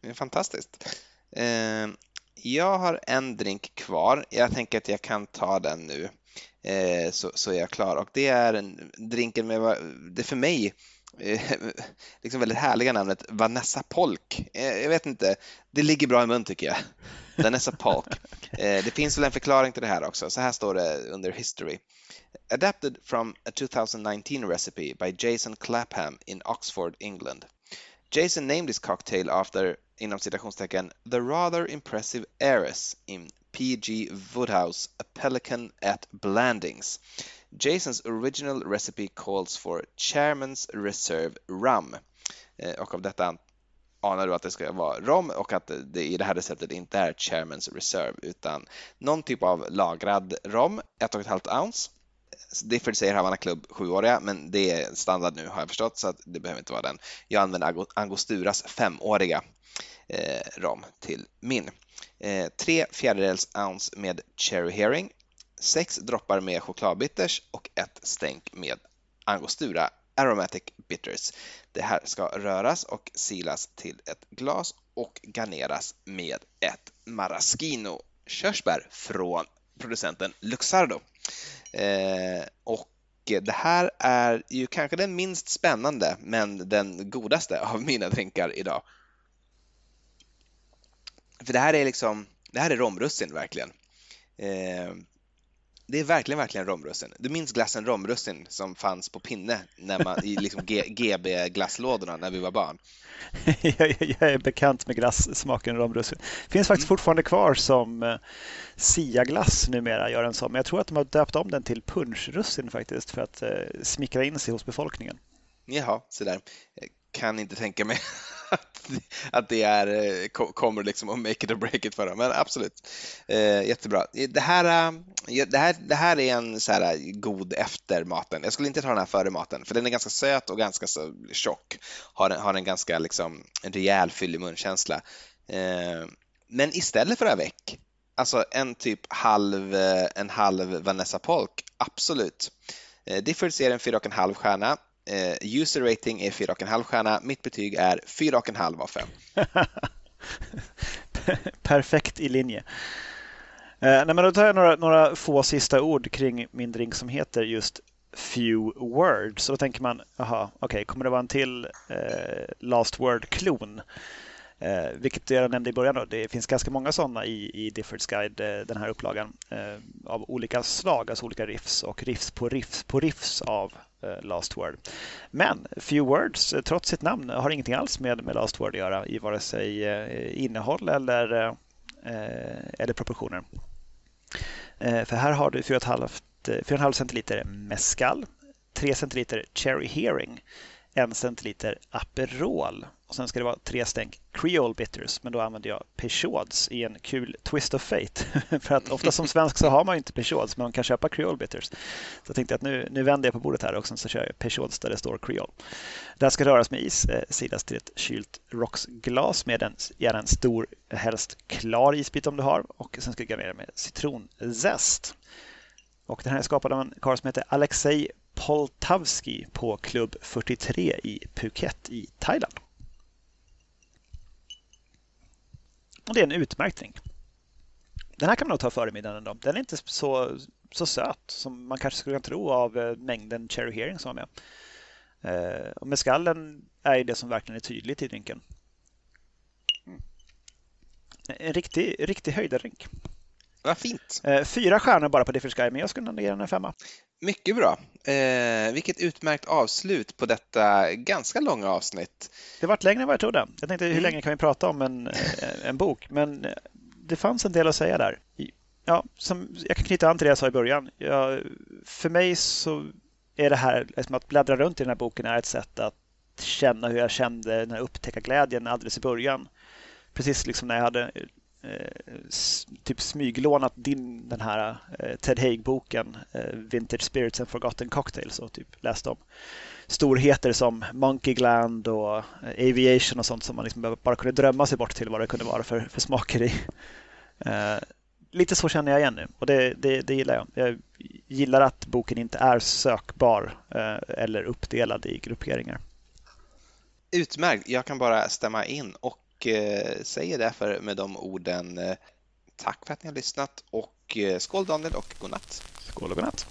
B: Det är fantastiskt. Eh, jag har en drink kvar. Jag tänker att jag kan ta den nu. eh, så, så är jag klar. Och det är en drinken med, det för mig, liksom väldigt härliga namnet Vanessa Polk. Eh, jag vet inte, det ligger bra i mun tycker jag. Vanessa Polk. Eh, det finns väl en förklaring till det här också. Så här står det under History. Adapted from a 2019 recipe by Jason Clapham in Oxford, England. Jason named this cocktail after, inom citationstecken, the rather impressive heiress in P.G. Woodhouse, a pelican at Blandings. Jasons original recipe calls for Chairman's Reserve Rum. Eh, och av detta anar du att det ska vara rom och att det i det här receptet inte är Chairman's Reserve utan någon typ av lagrad rom, 1,5 ounce. Difford säger Havana Club 7-åriga, men det är standard nu har jag förstått så att det behöver inte vara den. Jag använder Angosturas 5-åriga eh, rom till min. Eh, 3 fjärdedels ounce med Cherry Herring, 6 droppar med chokladbitters och ett stänk med Angostura Aromatic Bitters. Det här ska röras och silas till ett glas och garneras med ett maraschino körsbär från producenten Luxardo. Eh, och det här är ju kanske den minst spännande men den godaste av mina drinkar idag. För det här är liksom, det här är romrussin verkligen. Eh, det är verkligen, verkligen romrussin. Du minns glassen romrussin som fanns på pinne när man, i liksom GB-glasslådorna när vi var barn?
A: jag, jag är bekant med glassmaken romrussin. Finns faktiskt mm. fortfarande kvar som eh, Sia-glass numera, gör en sån. Men jag tror att de har döpt om den till punchrussin faktiskt för att eh, smickra in sig hos befolkningen.
B: Jaha, så där. Jag kan inte tänka mig att, att det är, eh, kommer liksom att make it or break it för dem. Men absolut, eh, jättebra. Det här, eh, det, här, det här är en så här eh, god efter maten. Jag skulle inte ta den här före maten, för den är ganska söt och ganska så tjock. Har en, har en ganska liksom, en rejäl fyllig munkänsla. Eh, men istället för avec, alltså en typ halv, en halv Vanessa Polk, absolut. Eh, Difford ser en 4,5 stjärna. Eh, user rating är 4,5 stjärna. Mitt betyg är 4,5 av 5.
A: Perfekt i linje. Eh, nej, men då tar jag några, några få sista ord kring min drink som heter just Few Words. Så då tänker man, jaha, okej, okay, kommer det vara en till eh, Last Word-klon? Eh, vilket jag nämnde i början, då, det finns ganska många sådana i, i Diffords Guide, eh, den här upplagan, eh, av olika slag, alltså olika riffs och riffs på riffs på riffs av Eh, Last Word. Men Few Words, eh, trots sitt namn, har ingenting alls med, med Last Word att göra i vare sig eh, innehåll eller, eller proportioner. för här har du 4,5 centiliter mescal, 3 centiliter cherry hearing, 1 centiliter Aperol och sen ska det vara tre stänk Creole Bitters, men då använder jag Peugeots i en kul twist of fate. För att ofta som svensk så har man inte Peugeots, men man kan köpa Creole Bitters. Så jag tänkte att nu, nu vänder jag på bordet här och sen så kör jag Peugeots där det står Creole. Det här ska röras med is, eh, sidas till ett kylt rocksglas med en, gärna en stor, helst klar isbit om du har. Och sen ska du garnera med citronzest. Och den här är skapad av en karl som heter Alexei Poltavski på klubb 43 i Phuket i Thailand. Och det är en utmärkt drink. Den här kan man nog ta före middagen ändå. Den är inte så, så söt som man kanske skulle kunna tro av eh, mängden cherry hearing som var med. Eh, och mescallen är det som verkligen är tydligt i drinken. Mm. En riktig, riktig höjdardrink.
B: Vad fint.
A: Eh, fyra stjärnor bara på Different Sky, men jag skulle nog ge den en femma.
B: Mycket bra. Eh, vilket utmärkt avslut på detta ganska långa avsnitt.
A: Det varit längre än vad jag trodde. Jag tänkte hur mm. länge kan vi prata om en, eh, en bok? Men eh, det fanns en del att säga där. Ja, som, jag kan knyta an till det jag sa i början. Jag, för mig så är det här, liksom att bläddra runt i den här boken är ett sätt att känna hur jag kände den här upptäcka glädjen alldeles i början. Precis liksom när jag hade Eh, typ smyglånat din, den här eh, Ted Haig-boken eh, Vintage Spirits and Forgotten Cocktails och typ läst om storheter som Monkey Gland och eh, Aviation och sånt som man liksom bara kunde drömma sig bort till vad det kunde vara för, för smaker i. Eh, lite så känner jag igen nu och det, det, det, gillar jag. Jag gillar att boken inte är sökbar eh, eller uppdelad i grupperingar.
B: Utmärkt, jag kan bara stämma in och och eh, säger därför med de orden eh, tack för att ni har lyssnat och eh, skål Daniel och godnatt.
A: Skål och godnatt.